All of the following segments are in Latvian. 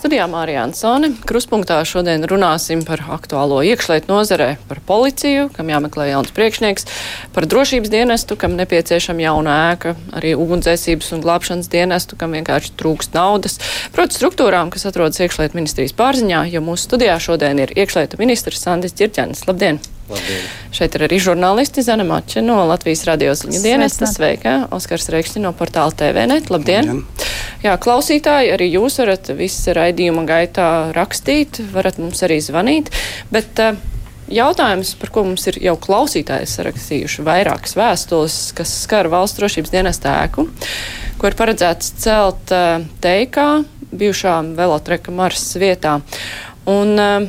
Studijā Mārija Ansone. Kruspunktā šodien runāsim par aktuālo iekšlietu nozarē, par policiju, kam jāmeklē jauns priekšnieks, par drošības dienestu, kam nepieciešama jauna ēka, arī ugunsdzēsības un glābšanas dienestu, kam vienkārši trūkst naudas, proti struktūrām, kas atrodas iekšlietu ministrijas pārziņā, jo mūsu studijā šodien ir iekšlietu ministrs Sandis Čirķanis. Labdien! Labdien. Šeit ir arī žurnālisti Zana Mača no Latvijas radio ziņu dienesta. Sveika! Oskars Reikšķi no portāla TVNet. Labdien! Labdien. Jā, klausītāji, arī jūs varat visu raidījuma gaitā rakstīt, varat mums arī zvanīt, bet uh, jautājums, par ko mums ir jau klausītāji sarakstījuši vairākas vēstules, kas skar valsts drošības dienesta ēku, ko ir paredzēts celt uh, teikā, bijušā velotreka Marsas vietā. Un, uh,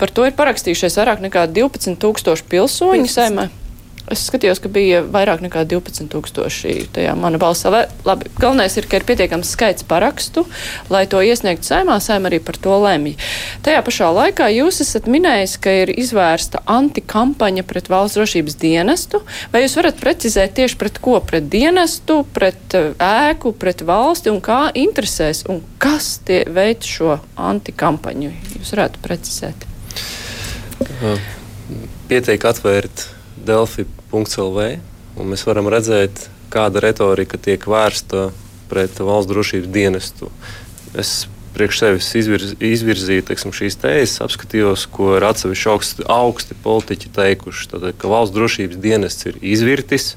par to ir parakstījušies vairāk nekā 12 tūkstoši pilsoņu saimē. Es skatījos, ka bija vairāk nekā 12,000 tajā mana balsā. Labi, galvenais ir, ka ir pietiekams skaits parakstu, lai to iesniegtu saimā. Saima arī par to lemj. Tajā pašā laikā jūs esat minējis, ka ir izvērsta antikampaņa pret valsts drošības dienestu. Vai jūs varat precizēt tieši pret ko? Pret dienestu, pret eh, ēku, pret valsti un kā interesēs un kas tie veic šo antikampaņu? Jūs varētu precizēt. Pietiek atvērt Delfi .lv, un mēs varam redzēt, kāda retorika tiek vērsta pret valsts drošības dienestu. Es priekš sevis izvirz, izvirzīju teiksim, šīs tēzes, apskatījos, ko ir atsevišķi augsti, augsti politiķi teikuši. Tad, ka valsts drošības dienests ir izvirtis,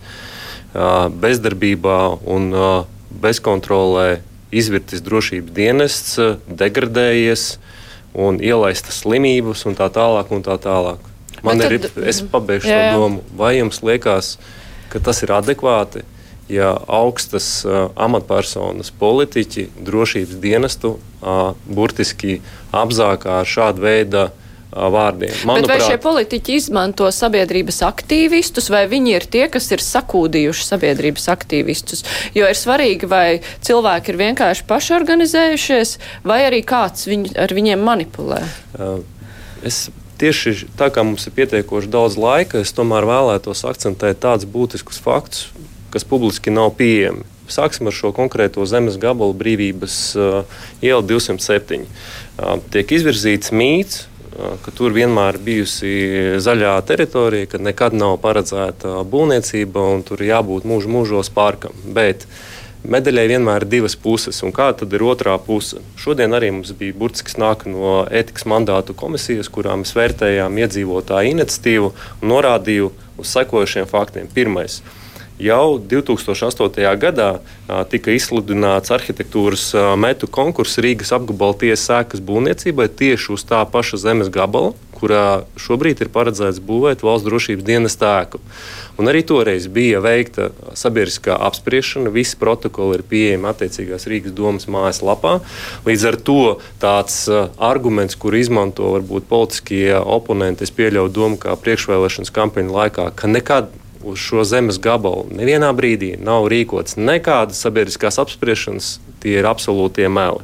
bezdarbībā un bezkontrolē izvirtis drošības dienests, degradējies un ielaistas slimības un tā tālāk. Un tā tālāk. Man tad, ir, es pabeigšu jā, jā. to domu, vai jums liekas, ka tas ir adekvāti, ja augstas uh, amatpersonas, politiķi, drošības dienestu uh, burtiski apzākā ar šādu veidu vārdiem. Manuprāt, Bet vai šie politiķi izmanto sabiedrības aktīvistus, vai viņi ir tie, kas ir sakūdījuši sabiedrības aktīvistus? Jo ir svarīgi, vai cilvēki ir vienkārši pašorganizējušies, vai arī kāds viņu, ar viņiem manipulē. Es tieši tā kā mums ir pietiekoši daudz laika, es tomēr vēlētos akcentēt tādus būtiskus faktus, kas publiski nav pieejami. Sāksim ar šo konkrēto zemes gabalu brīvības uh, iela 207. Uh, tiek izvirzīts mīts, ka tur vienmēr bijusi zaļā teritorija, ka nekad nav paredzēta būvniecība un tur jābūt mūžu mūžos parkam. Bet, Medaļai vienmēr ir divas puses, un kā tad ir otrā puse? Šodien arī mums bija burtiski nāk no ētikas mandātu komisijas, kurā mēs vērtējām iedzīvotāju iniciatīvu un norādīju uz sekojošiem faktiem. Pirmais. Jau 2008. gadā tika izsludināts arhitektūras metu konkurss Rīgas apgabala tiesas sēkas būvniecībai tieši uz tā paša zemes gabala, kurā šobrīd ir paredzēts būvēt valsts drošības dienas tēku. Un arī toreiz bija veikta sabiedriskā apspriešana, visi protokoli ir pieejami attiecīgās Rīgas domas mājaslapā. Līdz ar to tāds arguments, kur izmanto varbūt politiskie oponenti, es pieļauju domu kā priekšvēlēšanas kampaņu laikā, ka nekad uz šo zemes gabalu nevienā brīdī nav rīkots nekādas sabiedriskās apspriešanas, tie ir absolūtie meli.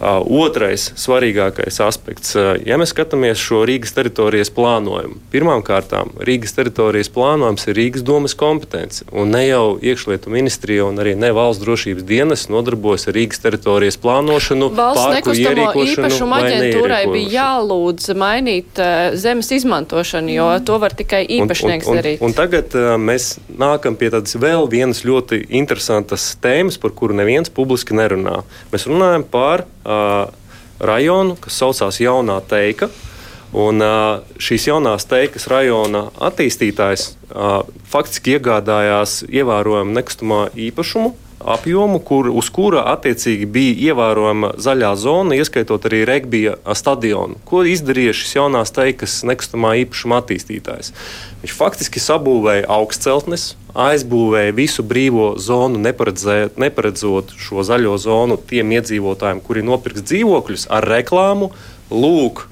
Uh, otrais svarīgākais aspekts, uh, ja mēs skatāmies šo Rīgas teritorijas plānojumu, pirmkārt, Rīgas teritorijas plānojums ir Rīgas domas kompetence. Un ne jau iekšlietu ministrija un arī ne valsts drošības dienas nodarbojas ar Rīgas teritorijas plānošanu. Valsts nekustamo īpašumu aģentūrai bija jālūdz mainīt uh, zemes izmantošanu, jo to var tikai īpašnieks un, un, darīt. Un, un tagad uh, mēs nākam pie tādas vēl vienas ļoti interesantas tēmas, par kuru neviens publiski nerunā. Mēs runājam par uh, rajonu, kas saucās Jaunā Teika. Un, uh, šīs jaunās teikas rajona attīstītājs uh, faktiski iegādājās ievērojamu nekustamā īpašumu apjomu, kur, uz kura attiecīgi bija ievērojama zaļā zona, ieskaitot arī regbija stadionu. Ko izdarīja šis jaunās teikas nekustamā īpašuma attīstītājs? Viņš faktiski sabūvēja augstceltnes, aizbūvēja visu brīvo zonu, neparedzot šo zaļo zonu tiem iedzīvotājiem, kuri nopirks dzīvokļus ar reklāmu. Lūk,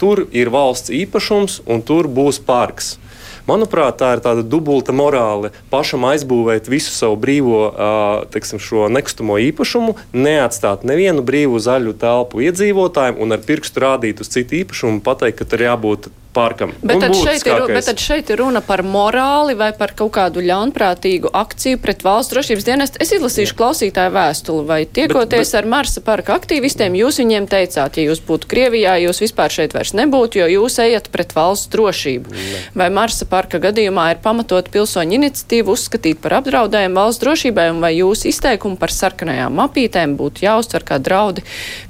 tur ir valsts īpašums un tur būs parks. Manuprāt, tā ir tāda dubulta morāle pašam aizbūvēt visu savu brīvo teksim, nekustamo īpašumu, neatstāt nevienu brīvu zaļu telpu iedzīvotājiem un ar pirkstu rādīt uz citu īpašumu, pateikt, ka tur jābūt parkam. Bet tad, šeit ir, bet tad šeit ir runa par morāli vai par kaut kādu ļaunprātīgu akciju pret valsts drošības dienestu. Es izlasīšu Jā. klausītāju vēstuli, vai tiekoties bet, bet... ar Marsa parka aktīvistiem, jūs viņiem teicāt, ja jūs būtu Krievijā, jūs vispār šeit vairs nebūtu, jo jūs ejat pret valsts drošību. Ne. Vai Marsa parka gadījumā ir pamatot pilsoņu iniciatīvu uzskatīt par apdraudējumu valsts drošībai, un vai jūsu izteikumu par sarkanajām mapītēm būtu jāuztver kā draudi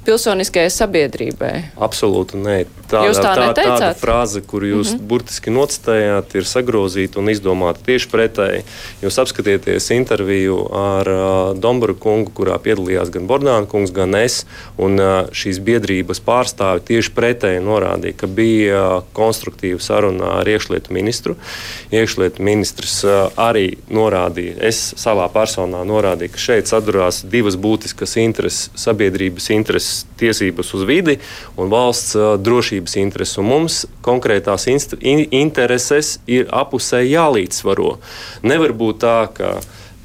pilsoniskajai sabiedrībai? Absolūti nē. Tā, jūs tā, tā neteicāt? Tāda frāze, kuru jūs mm -hmm. burtiski nocitējāt, ir sagrozīta un izdomāta tieši pretēji. Jūs apskatieties interviju ar uh, Domburu kungu, kurā piedalījās gan Bordāna kungs, gan es, un uh, šīs biedrības pārstāvi tieši pretēji norādīja, ka bija uh, konstruktīva saruna ar iekšlietu ministru. Iekšlietu ministrs uh, arī norādīja, es savā personā norādīju, ka šeit sadurās divas būtiskas intereses - sabiedrības intereses, tiesības uz vidi un valsts uh, drošības intereses. Un mums konkrētās intereses ir apusēji jālīdzsvaro. Nevar būt tā, ka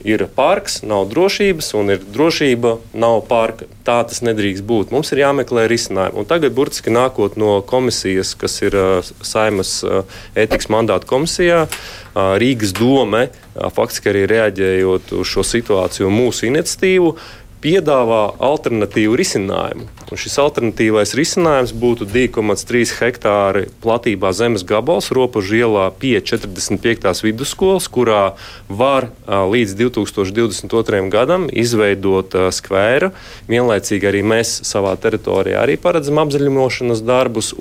ir parks, nav drošības, un ir drošība, nav parka. Tā tas nedrīkst būt. Mums ir jāmeklē risinājumi. Un tagad, burtiski nākot no komisijas, kas ir uh, Saimas uh, ētikas mandāta komisijā, uh, Rīgas dome, faktiski arī reaģējot uz šo situāciju mūsu iniciatīvu, piedāvā alternatīvu risinājumu. Un šis alternatīvais risinājums būtu 2,3 hektāri platībā zemes gabals robežu ielā pie 45. vidusskolas, kurā var līdz 2022. gadam izveidot skvēru. Vienlaicīgi arī mēs savā teritorijā arī paredzam apzaļumošanas darbus.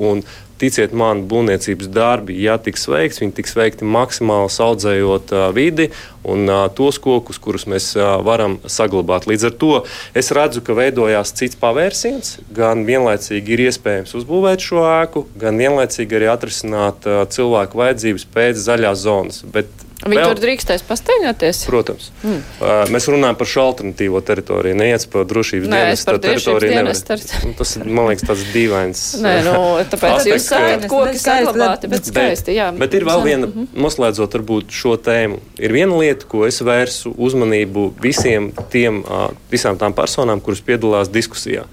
Ticiet man, būvniecības darbi, ja tiks veikts, viņi tiks veikti maksimāli audzējot uh, vidi un uh, tos kokus, kurus mēs uh, varam saglabāt. Līdz ar to es redzu, ka veidojās cits pavērsiens. Gan vienlaicīgi ir iespējams uzbūvēt šo ēku, gan vienlaicīgi arī atrisināt cilvēku vajadzības pēc zaļās zonas. Bet Viņi Vēl, tur drīkstēs pastaigāties? Protams. Mm. Uh, mēs runājam par šo alternatīvo teritoriju. Neiet par drošības Nē, dienestu. Par drošības dienestu. Nu, tas, man liekas, tāds dīvains. Nē, nu, tāpēc aspekts, jūs sakat, koki saglabāti, bet skaisti, jā. Bet ir vēl viena, -hmm. noslēdzot varbūt šo tēmu, ir viena lieta, ko es vērsu uzmanību visiem tiem, visām tām personām, kuras piedalās diskusijā.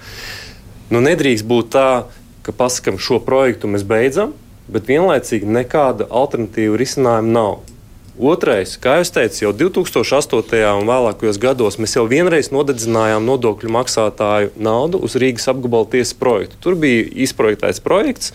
Nu, nedrīkst būt tā, ka pasakam šo projektu mēs beidzam, bet vienlaicīgi nekāda alternatīva risinājuma nav. Otrais, kā jau teicu, jau 2008. un vēlākajos gados mēs jau vienreiz nodedzinājām nodokļu maksātāju naudu uz Rīgas apgabala tiesas projektu. Tur bija izprojektēts projekts,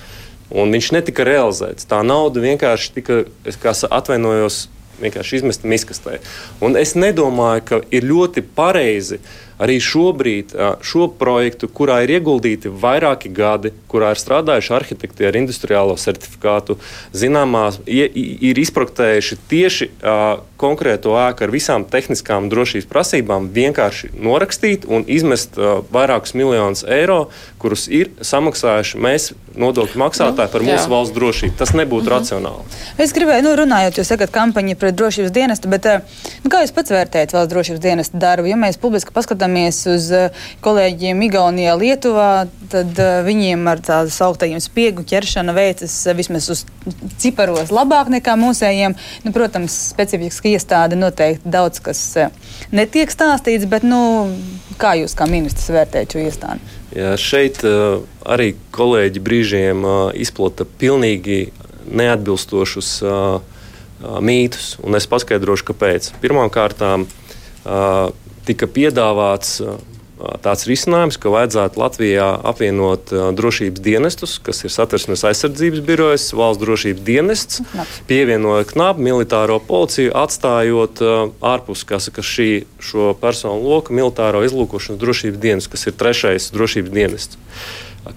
un viņš netika realizēts. Tā nauda vienkārši tika, es atvainojos, vienkārši izmesta miskastē. Un es nedomāju, ka ir ļoti pareizi arī šobrīd šo projektu, kurā ir ieguldīti vairāki gadi, kurā ir strādājuši arhitekti ar industriālo certifikātu, zināmā, ir izprojektējuši tieši konkrēto ēku ar visām tehniskām drošības prasībām, vienkārši norakstīt un izmest vairākus miljonus eiro, kurus ir samaksājuši. Mēs, nodokļu maksātāji, par mūsu Jā. valsts drošību. Tas nebūtu mhm. racionāli. Es gribēju, nu, runājot, jūs sakat, kampaņa pret drošības dienestu, bet nu, kā jūs pats vērtējat valsts drošības dienesta darbu? Ja mēs publiski paskatāmies, skatāmies uz eh, kolēģiem Igaunijā, Lietuvā, tad eh, viņiem ar tādu sauktajiem spiegu ķeršana veicas eh, vismaz uz ciparos labāk nekā mūsējiem. Nu, protams, specifiski iestāde noteikti daudz kas netiek stāstīts, bet nu, kā jūs kā ministrs vērtējat šo iestādi? Jā, šeit uh, arī kolēģi brīžiem uh, izplata pilnīgi neatbilstošus uh, mītus, un es paskaidrošu, kāpēc. Pirmkārt, tika piedāvāts tāds risinājums, ka vajadzētu Latvijā apvienot drošības dienestus, kas ir satversmes aizsardzības birojas, valsts drošības dienests, pievienojot knapu militāro policiju, atstājot ārpus saka, šī, šo personu loku militāro izlūkošanas drošības dienestu, kas ir trešais drošības dienests.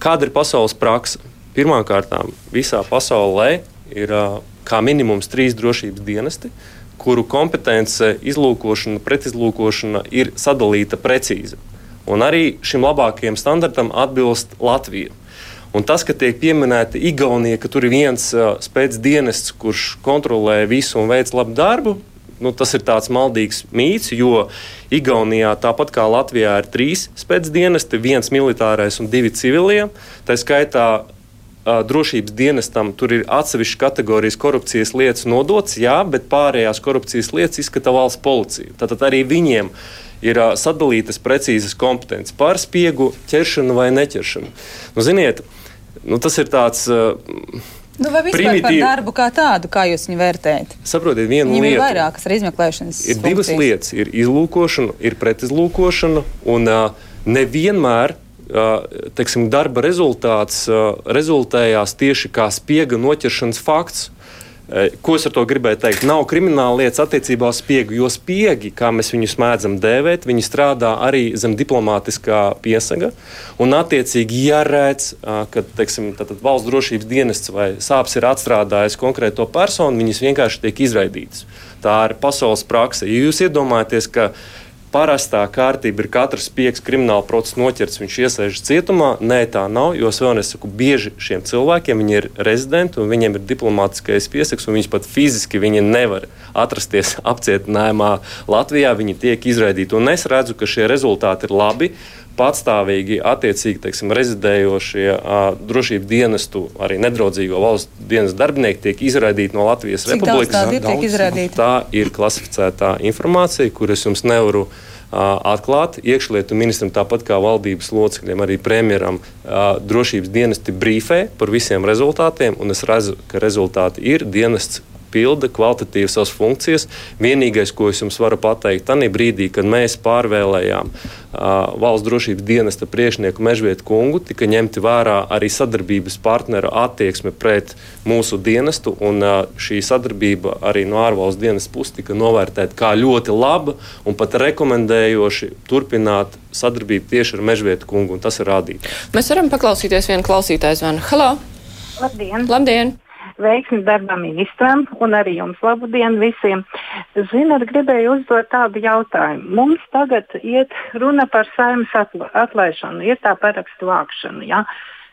Kāda ir pasaules praksa? Pirmkārt, visā pasaulē ir kā minimums trīs drošības dienesti kuru kompetence, izlūkošana, pretizlūkošana ir sadalīta precīzi. Un arī šim labākajam standartam atbilst Latvija. Un tas, ka tiek pieminēta Igaunija, ka tur ir viens uh, spēcdienests, kurš kontrolē visu un veic labu darbu, nu, tas ir tāds maldīgs mīts, jo Igaunijā, tāpat kā Latvijā, ir trīs spēcdienesti, viens militārais un divi civilie. Tā skaitā drošības dienestam tur ir atsevišķas kategorijas korupcijas lietas nodots, jā, bet pārējās korupcijas lietas izskata valsts policija. Tātad arī viņiem ir sadalītas precīzas kompetences par spiegu ķeršanu vai neķeršanu. Nu, ziniet, nu, tas ir tāds. Nu, vai vispār primitīvi... par darbu kā tādu, kā jūs viņu vērtējat? Saprotiet, viena Viņam lieta. ir vairākas ar izmeklēšanas. Ir divas funkcijas. lietas. Ir izlūkošana, ir pretizlūkošana, un uh, nevienmēr teiksim, darba rezultāts rezultējās tieši kā spiega noķeršanas fakts. Ko es ar to gribēju teikt? Nav krimināla lietas attiecībā uz spiegu, jo spiegi, kā mēs viņus mēdzam dēvēt, viņi strādā arī zem diplomātiskā piesaga. Un, attiecīgi, ja redz, ka teiksim, valsts drošības dienests vai sāpes ir atstrādājis konkrēto personu, viņas vienkārši tiek izraidītas. Tā ir pasaules praksa. Ja jūs iedomājaties, ka parastā kārtība ir katrs pieks krimināla procesa noķerts, viņš iesēžas cietumā. Nē, tā nav. Jo es vēl nesaku, bieži šiem cilvēkiem ir rezidenti un viņiem ir diplomātiskais piesaks, un viņi pat fiziski viņi nevar atrasties apcietinājumā Latvijā. Viņi tiek izraidīti. Un es redzu, ka šie rezultāti ir labi patstāvīgi, attiecīgi teiksim, rezidējošie a, drošības dienestu, arī nedraudzīgo valsts dienas darbinieki tiek izraidīti no Latvijas Cik Republikas. Ir tā ir klasificētā informācija, kuras jums nevaru atklāt iekšlietu ministram, tāpat kā valdības locekļiem, arī premjeram, drošības dienesti brīfē par visiem rezultātiem. Es redzu, ka rezultāti ir dienests pilda kvalitatīvi savas funkcijas. Vienīgais, ko es jums varu pateikt, tad brīdī, kad mēs pārvēlējām uh, valsts drošības dienesta priekšnieku Mežvietu kungu, tika ņemti vērā arī sadarbības partneru attieksme pret mūsu dienestu, un uh, šī sadarbība arī no ārvalstu dienas puses tika novērtēta kā ļoti laba un pat rekomendējoši turpināt sadarbību tieši ar Mežvietu kungu, un tas ir rādīts. Mēs varam paklausīties vienu klausītāju zvanu. Halo! Labdien! Labdien veiksmi darbā ministram un arī jums labu dienu visiem. Zinat, gribēju uzdot tādu jautājumu. Mums tagad iet runa par saimnes atlaišanu, ir tā parakstu vākšana. Ja?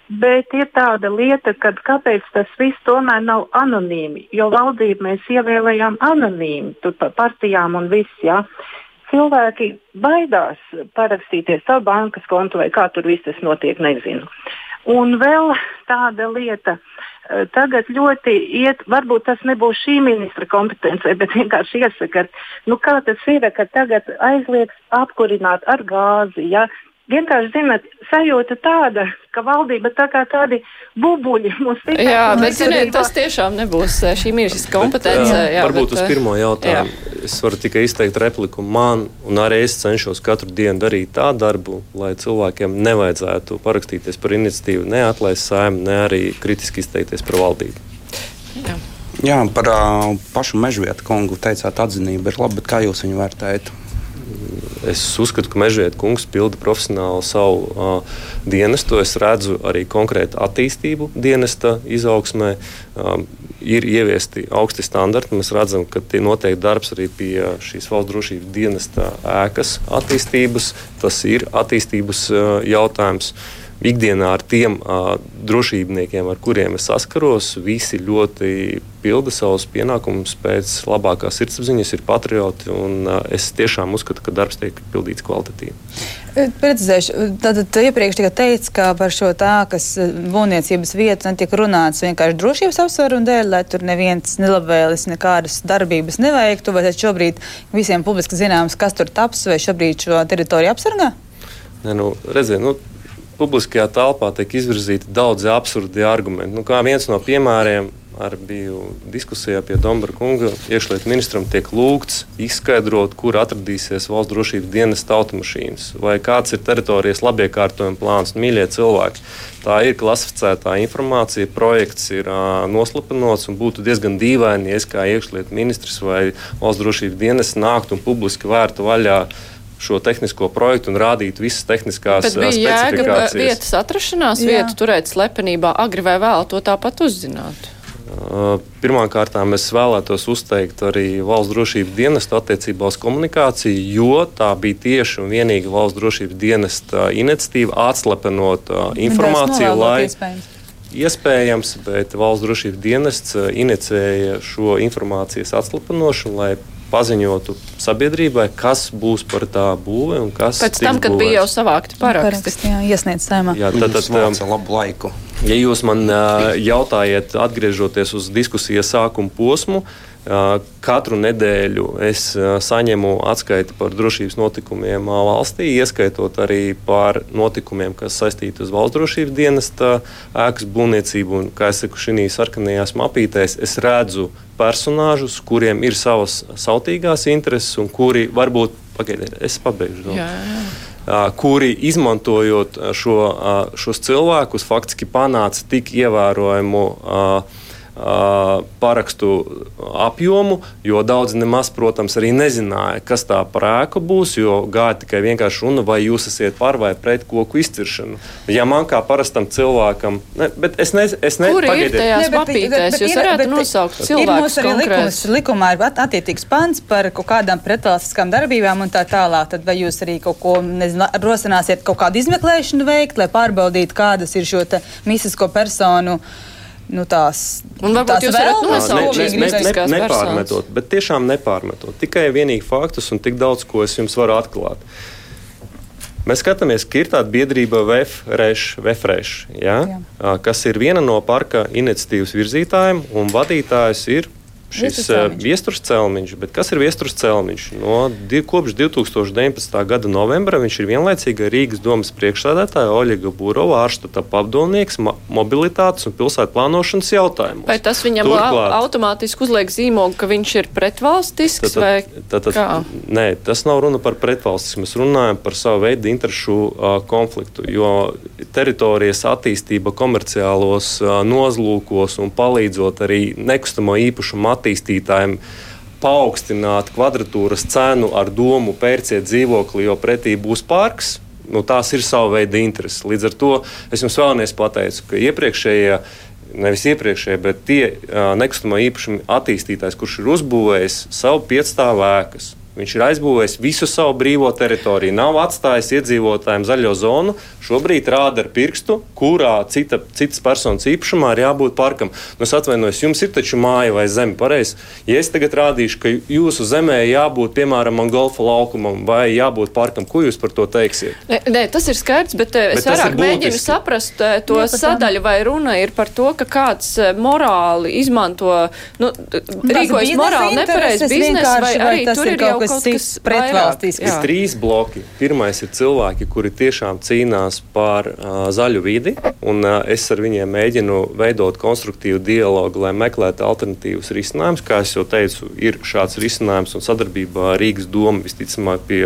Bet ir tāda lieta, ka kāpēc tas viss tomēr nav anonīmi, jo valdību mēs ievēlējām anonīmi, tur par partijām un viss. Ja? Cilvēki baidās parakstīties savu bankas kontu vai kā tur viss notiek, nezinu. Un vēl tāda lieta, uh, tagad ļoti iet, varbūt tas nebūs šī ministra kompetencija, bet vienkārši iesakat, nu kā tas ir, ka tagad aizliegs apkurināt ar gāzi. Ja? Vienkārši, zināt, sajūta tāda, ka valdība tā kā tādi bubuļi mums ir. Jā, bet, ziniet, tas tiešām nebūs eh, šī ministra kompetence. Jā, jā, varbūt bet, uz pirmo jautājumu. Jā. Es varu tikai izteikt repliku man, un arī es cenšos katru dienu darīt tā darbu, lai cilvēkiem nevajadzētu parakstīties par iniciatīvu, neatlaist saimnu, ne arī kritiski izteikties par valdību. Jā. Jā, par uh, pašu mežvietu kungu teicāt, atzinība ir laba, bet kā jūs viņu vērtējat? Es uzskatu, ka Mežģīta kungs pilda profesionāli savu uh, dienestu. Es redzu arī konkrētu attīstību dienesta izaugsmē. Um, ir ieviesti augsti standarti. Mēs redzam, ka tie notiek darbs arī pie šīs valsts drošības dienesta ēkas attīstības. Tas ir attīstības uh, jautājums. Uh, ikdienā ar tiem uh, drošībniekiem, ar kuriem es saskaros, visi ļoti pilda savus pienākumus pēc labākās sirdsapziņas, ir patrioti. Un, es tiešām uzskatu, ka darbs tiek pildīts kvalitatīvi. Precizēšu, tātad iepriekš tika teikts, ka par šo tākas būvniecības vietu netiek runāts vienkārši drošības apsvērumu dēļ, lai tur neviens nelabvēlis nekādas darbības neveiktu, vai šobrīd visiem publiski zināms, kas tur taps, vai šobrīd šo teritoriju apsargā? Ne, nu, redziet, nu, publiskajā telpā tiek izvirzīti daudzi absurdi argumenti. Nu, kā viens no piemēriem, arī biju diskusijā pie Dombra kunga, iekšlietu ministram tiek lūgts izskaidrot, kur atradīsies valsts drošības dienas automašīnas, vai kāds ir teritorijas labiekārtojuma plāns. Mīļie cilvēki, tā ir klasificētā informācija, projekts ir uh, noslapenots un būtu diezgan dīvaini, ja es kā iekšlietu ministrs vai valsts drošības dienas nāktu un publiski vērtu vaļā šo tehnisko projektu un rādīt visas tehniskās Bet bija jēga vietas atrašanās, Jā. vietu turēt slepenībā, agri vai vēl to tāpat uzzināt. Pirmkārt, es vēlētos uzteikt arī valsts drošības dienestu attiecībā uz komunikāciju, jo tā bija tieši un vienīgi valsts drošības dienesta iniciatīva atslepenot informāciju, lai. Iespējams. Iespējams, bet valsts drošības dienests inicēja šo informācijas atslapenošanu, lai paziņotu sabiedrībai, kas būs par tā būve un kas Pēc tam, kad bija jau savākti paraksti. Paraksti, jā, iesniedz saimā. Jā, tad, Tas ir labu laiku. Ja jūs man jautājat, atgriežoties uz diskusijas sākuma posmu, katru nedēļu es saņemu atskaiti par drošības notikumiem valstī, ieskaitot arī par notikumiem, kas saistīti uz valsts drošības dienesta ēkas būvniecību. Un, kā jau teicu, šīs sarkanajās mapītēs es redzu personāžus, kuriem ir savas sautīgās intereses un kuri varbūt, pagaidiet, es pabeigšu. Jā, jā. Kuri izmantojot šo, šos cilvēkus, faktiski panāca tik ievērojamu uh, uh, parakstu apjomu, jo daudzi nemaz, protams, arī nezināja, kas tā par ēku būs, jo gāja tikai vienkārši runa, vai jūs esat par vai pret koku izciršanu. Ja man kā parastam cilvēkam, ne, bet es nezinu, es ne, Kur ir pagaidiet. tajās bet Jūs ir- varētu nosaukt Ir cilvēkus mums arī likums, likumā ir at- attiecīgs pants par kaut kādām pretvalstiskām darbībām un tā tālāk. Tad vai jūs arī kaut ko nezinu, rosināsiet kaut kādu izmeklēšanu veikt, lai pārbaudītu, kādas ir šo te mistisko personu? Nu, tās, ne, personas. nepārmetot, bet tiešām nepārmetot. Tikai vienīgi faktus un tik daudz, ko es jums varu atklāt. Mēs skatāmies, ka ir tāda biedrība VFREŠ ja? Jā. kas ir viena no parka iniciatīvas virzītājiem, un vadītājs ir šis Viesturs eh. Bet kas ir viesturs celmiņš? No, kopš 2019. gada novembra viņš ir vienlaicīgi Rīgas domas priekšsēdētāja Oļega Būrova ārštata padomnieks mo- mobilitātes un pilsētu plānošanas jautājumos. Vai tas viņam Turklāt- au- automātiski uzliek zīmogu, ka viņš ir pretvalstisks tad, tad, kā? nē, tas nav runa par pretvalstismu. Mēs runājam par savu veidu interešu uh, konfliktu. Jo teritorijas attīstība komerciālos nozlūkos un palīdzot arī nekustamo īpašumu attīstītājiem. Paaugstināt kvadratūras cenu ar domu pērciet dzīvokli, jo pretī būs parks. Nu, tās ir sava veida intereses. Līdz ar to es jums vēlamies pateikt, ka iepriekšējie nevis iepriekšējie, bet tie nekustamā īpašuma attīstītājs, kurš ir uzbūvējis savu piecstāvu ēkas. Viņš ir aizbūvējis visu savu brīvo teritoriju, nav atstājis iedzīvotājiem zaļo zonu. Šobrīd rāda ar pirkstu, kurā cita, citas personas īpašumā ir jābūt parkam. Nu, es atvainojos, jums ir taču māja vai zeme. Pareizi. Ja es tagad rādīšu, ka jūsu zemē jābūt piemēram man golfa laukumam vai jābūt parkam, ko jūs par to teiksiet? Nē, nē, tas ir skaidrs, bet, bet es vairāk ir mēģinu saprast eh, to Jā, sadaļu, vai runa ir par to, ka kāds eh, morāli izmanto, nu, rīkojas biznesa morāli nepareizi biznesu, vai vai arī tas tur ir ir jau kaut kas pretvalstisks? vairāk. Ir trīs bloki. Pirmais ir cilvēki, kuri tiešām cīnās par uh, zaļu vidi, un uh, es ar viņiem mēģinu veidot konstruktīvu dialogu, lai meklētu alternatīvus risinājumus. Kā jau teicu, ir šāds risinājums un sadarbībā ar Rīgas domu visticamāk pie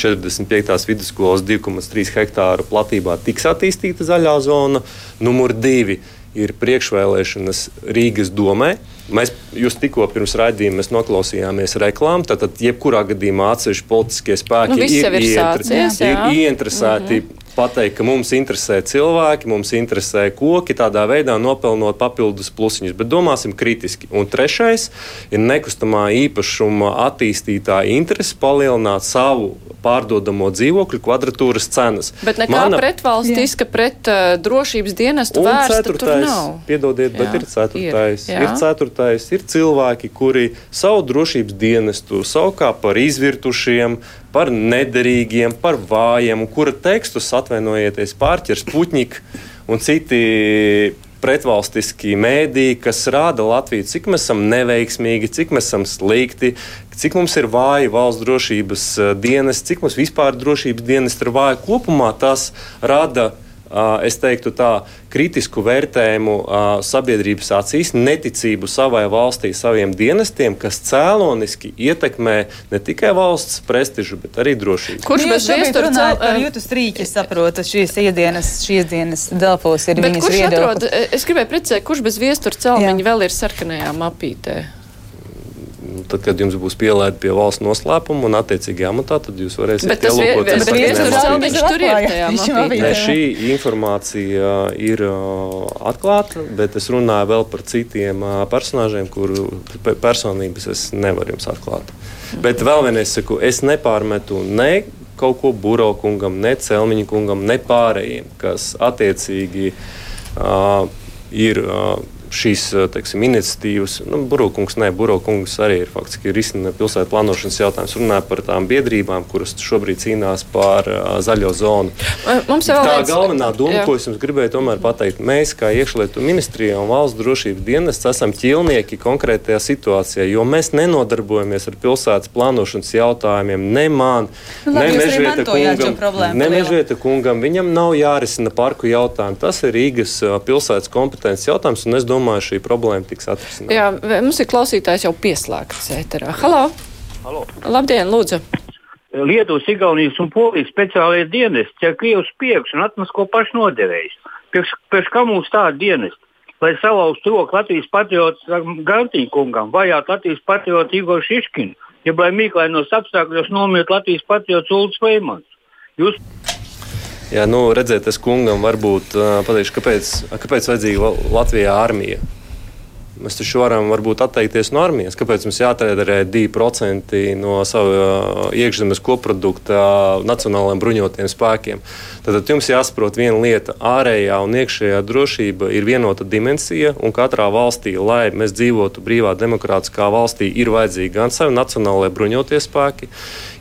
45. vidusskolas 2,3 hektāru platībā tiks attīstīta zaļā zona. Numur divi ir priekšvēlēšanas Rīgas domē. Mēs jūs tikko pirms raidījuma noklausījāmies reklāmu. Tad, jebkurā gadījumā atsevišķi politiskie spēki Nu, ir ieinter- sācies, ir jā. ieinteresēti. Mm -hmm. Pateikt, ka mums interesē cilvēki, mums interesē koki, tādā veidā nopelnot papildus plusiņus, bet domāsim kritiski. Un trešais ir nekustamā īpašuma attīstītāja interese palielināt savu pārdodamo dzīvokļu kvadratūras cenas. Bet nekā Mana... pretvalstiska pret uh, drošības dienestu vērsta tur ceturtais, nav. piedodiet, bet Jā, ir ceturtais. ir, Ir, jā. ir ceturtais, ir cilvēki, kuri savu drošības dienestu saukā par izvirtušiem, par nederīgiem, par vājiem, kura tekstus atvainojieties pārķers Puķņika un citi pretvalstiski mēdīji, kas rāda Latviju, cik mēs esam neveiksmīgi, cik mēs esam slikti, cik mums ir vāji valsts drošības eh, dienas, cik mums vispār drošības dienas ir vāji. Kopumā tas rada es teiktu, tā kritisku vērtējumu sabiedrības acīs, neticību savai valstī, saviem dienestiem, kas cēloniski ietekmē ne tikai valsts prestižu, bet arī drošību. Kurš Nu, bez viestura runājat par jūtas rīķi, saprotu, šīs iedienas, šīs dienas Delfos ir Bet viņas viedoklis. atrod, es gribēju precizēt, kurš bez viestura celmiņa vēl ir sarkanajā mapītē? Tad, kad jums būs pielaide pie valsts noslēpuma un attiecīgā amatā, tad jūs varēsiet Bet tas ielūkoties bet celmiņš tur ir tajā mapītē. Šī informācija ir uh, atklāta, bet es runāju vēl par citiem uh, personāžiem, kuru pe- personības es nevaru jums atklāt. Bet vēl vienreiz saku, es nepārmetu ne kaut ko Burokungam, ne Celmiņa kungam, ne pārējiem, kas attiecīgi uh, ir uh, šīs teiksim, iniciatīvas, nu, Burbuļkungs, ne, Burbuļkungs arī ir faktiski risina pilsētu plānošanas jautājums, runā par tām biedrībām, kuras šobrīd cīnās par uh, zaļo zonu. Mums Tā vēl galvenā doma, jā. ko es jums gribēju pateikt, mēs kā iekšlietu ministrija un valsts drošības dienests esam ķilnieki konkrētajā situācijā, jo mēs nenodarbojamies ar pilsētas plānošanas jautājumiem. Ne man, Nu, labi, ne Mežvieta kungam, ne. Mežvieta kungam, viņam nav jārisina parku jautājumi. Tas ir Rīgas ā, pilsētas kompetences jautājums, un es domāju, šī problēma tiks atrisināta. Jā, mums ir klausītājs jau pieslēgts ēterā. Halo! Halo. Labdien, lūdzu! Lietuvas, Igaunijas un Polijas speciālajie dienesti ķer Krievijas priekšu un atmas ko paši noderējis. Pēc, pēc kā mums tāda dienesta? Lai salauztu roku Latvijas patriotam Gantīņa kungam, vajāt Latvijas patriotu Igor Šiškinu, ja lai mīklainos apstākļos nomiet Latvijas patriots Ulus Veimans. Jūs Jā, nu, redziet, es kungam varbūt uh, pateikšu, kāpēc, kāpēc vajadzīga La- Latvijā armija. Mēs taču varam varbūt atteikties no armijas. Kāpēc mums jātērē 2% no sava uh, iekšzemes koprodukta uh, nacionālajiem bruņotajiem spēkiem? Tad jums jāsaprot viena lieta. Ārējā un iekšējā drošība ir vienota dimensija, un katrā valstī, lai mēs dzīvotu brīvā, demokrātiskā valstī, ir vajadzīgi gan savi nacionālajie bruņotie spēki,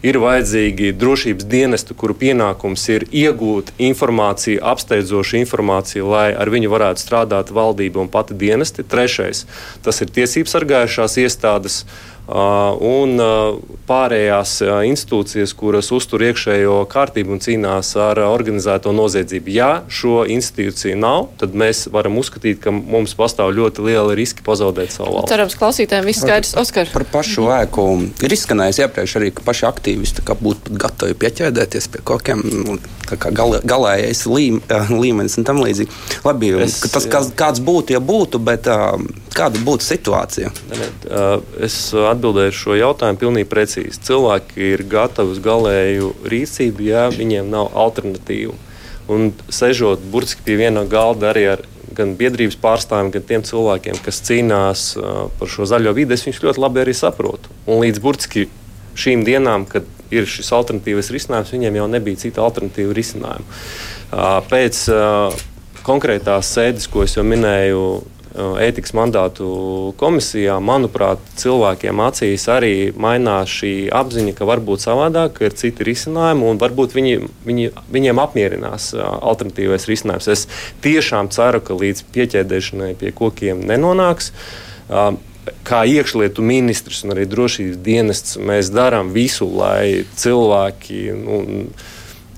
ir vajadzīgi drošības dienesti, kuru pienākums ir iegūt informāciju, apsteidzošu informāciju, lai ar viņu varētu strādāt valdība un pati dienesti. Trešais - tas ir tiesības sargājušās iestādes. Uh, un uh, pārējās uh, institūcijas, kuras uztur iekšējo kārtību un cīnās ar organizēto noziedzību. Ja šo institūciju nav, tad mēs varam uzskatīt, ka mums pastāv ļoti liela riska pazaudēt savu valsti. Cerams, klausītājiem viss skaidrs. Oskar! Par pašu ēku ir izskanējis iepriekš arī, ka paši aktīvisti būtu gatavi pieķēdēties pie kaut kādiem nu, gal, galējais līm, līmenis un tam līdzīgi. Labi, Es, ka tas kāds, kāds būtu, ja būtu, bet uh, kāda būtu situācija? Es atbildēju šo jautājumu pilnīgi precīzi. Cilvēki ir gatavi uz galēju rīcību, ja viņiem nav alternatīvu. Un sežot burtiski pie viena galda arī ar gan biedrības pārstāvjiem, gan tiem cilvēkiem, kas cīnās par šo zaļo vidi, es viņus ļoti labi arī saprotu. Un līdz burtiski šīm dienām, kad ir šis alternatīvas risinājums, viņiem jau nebija cita alternatīva risinājuma. Pēc konkrētās sēdes, ko es jau minēju, ētikas mandātu komisijā, manuprāt, cilvēkiem acīs arī mainās šī apziņa, ka var būt savādāk, ka ir citi risinājumi, un varbūt viņi, viņi, viņiem apmierinās uh, alternatīvais risinājums. Es tiešām ceru, ka līdz pieķēdēšanai pie kokiem nenonāks. Uh, Kā iekšlietu ministrs un arī drošības dienests, mēs darām visu, lai cilvēki nu,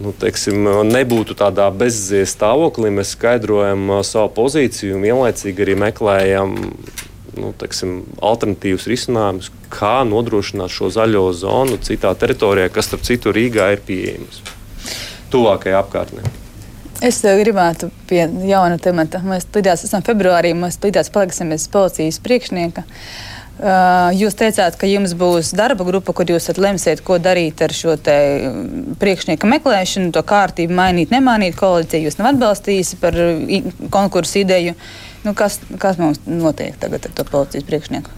nu, teiksim, nebūtu tādā bezzies stāvoklī. Mēs skaidrojam uh, savu pozīciju un vienlaicīgi arī meklējam nu, teiksim, alternatīvus risinājumus, kā nodrošināt šo zaļo zonu citā teritorijā, kas, starp citu, Rīgā ir pieejams. Tuvākajā apkārtnē. Es gribētu pie jauna temata. Mēs līdzās esam februārī, mēs līdzās paliksim bez policijas priekšnieka. Uh, jūs teicāt, ka jums būs darba grupa, kur jūs lemsiet, ko darīt ar šo mm, priekšnieka meklēšanu, to kārtību mainīt, nemainīt. Koalīcija jūs nav atbalstījusi par konkursu ideju. Nu, kas, kas mums notiek tagad ar to policijas priekšnieku?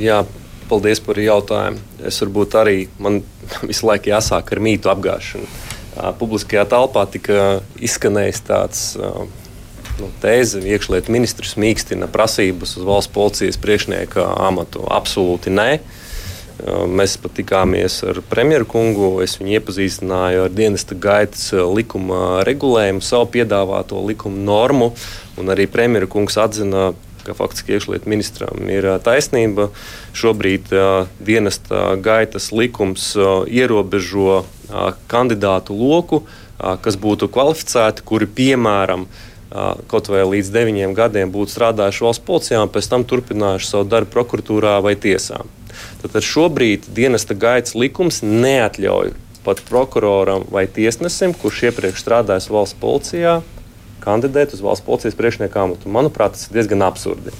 Jā, paldies par jautājumu. Es varbūt arī man visu laiku jāsāk ar mītu apgāšanu. Publiskajā telpā tika izskanējis tāds nu, tēze, iekšlietu ministrs mīkstina prasības uz valsts policijas priekšnieka amatu. Absolūti nē. Ā, Mēs pat tikāmies ar premjerkungu. Es viņu iepazīstināju ar dienesta gaitas ā, likuma regulējumu, savu piedāvāto likuma normu. Arī premjerkungs atzina, ka faktiski iekšlietu ministram ir ā, taisnība. Šobrīd ā, dienesta gaitas likums ā, ierobežo ā, kandidātu loku, kas būtu kvalificēti, kuri piemēram kaut vai līdz deviņiem gadiem būtu strādājuši valsts policijā un pēc tam turpinājuši savu darbu prokuratūrā vai tiesā. Tātad šobrīd dienesta gaitas likums neatļauj pat prokuroram vai tiesnesim, kurš iepriekš strādājis valsts policijā, kandidēt uz valsts policijas priekšnieka amatu. Manuprāt, tas ir diezgan absurdi.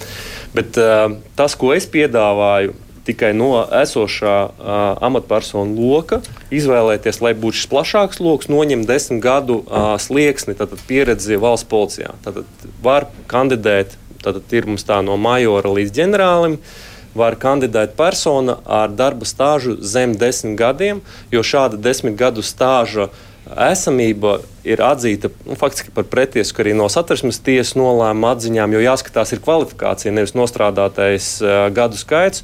Bet uh, tas, ko es piedāvāju, tikai no esošā uh, amatpersonu loka izvēlēties, lai būtu šis plašāks lokus, noņemt desmit gadu uh, slieksni, tad pieredzi valsts policijā. Tad var kandidēt, tad ir mums tā no majora līdz ģenerālim. Var kandidēt persona ar darba stāžu zem desmit gadiem, jo šāda desmit gadu stāža esamība ir atzīta nu, faktiski par pretiesku arī no satversmes tiesas nolēmuma atziņām, jo jāskatās ir kvalifikācija, nevis nostrādātais uh, gadu skaits.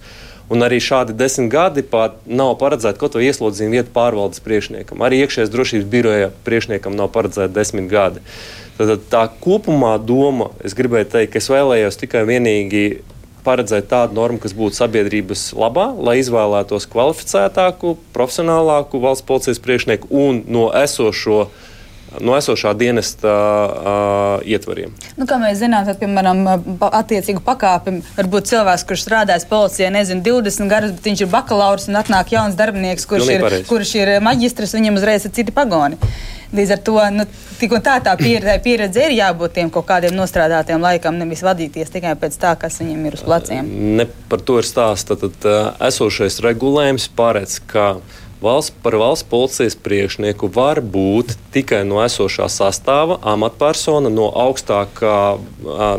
Un arī šādi desmit gadi pat nav paredzēti kaut vai ieslodzījuma vietu pārvaldes priekšniekam. Arī iekšējās drošības biroja priekšniekam nav paredzēti desmit gadi. Tad tā kopumā doma, es gribēju teikt, ka es vēlējos tikai vienīgi paredzēt tādu normu, kas būtu sabiedrības labā, lai izvēlētos kvalificētāku, profesionālāku valsts policijas priekšnieku un no esošo no esošā dienesta uh, ietvariem. Nu, kā mēs zinām, tad, piemēram, attiecīgu pakāpi var būt cilvēks, kurš strādājis policijā, nezinu, 20 gadus, bet viņš ir bakalaurs un atnāk jauns darbinieks, kurš, Pilnīgi ir, pareizi. kurš ir maģistrs, viņam uzreiz ir citi pagoni. Līdz ar to nu, tā, tā pieredze, pieredze ir jābūt tiem kaut kādiem nostrādātiem laikam, nevis vadīties tikai pēc tā, kas viņam ir uz pleciem. Ne par to ir stāsts. Tad, tad uh, esošais regulējums paredz, ka valsts par valsts policijas priekšnieku var būt tikai no esošā sastāva amatpersona, no, augstākā,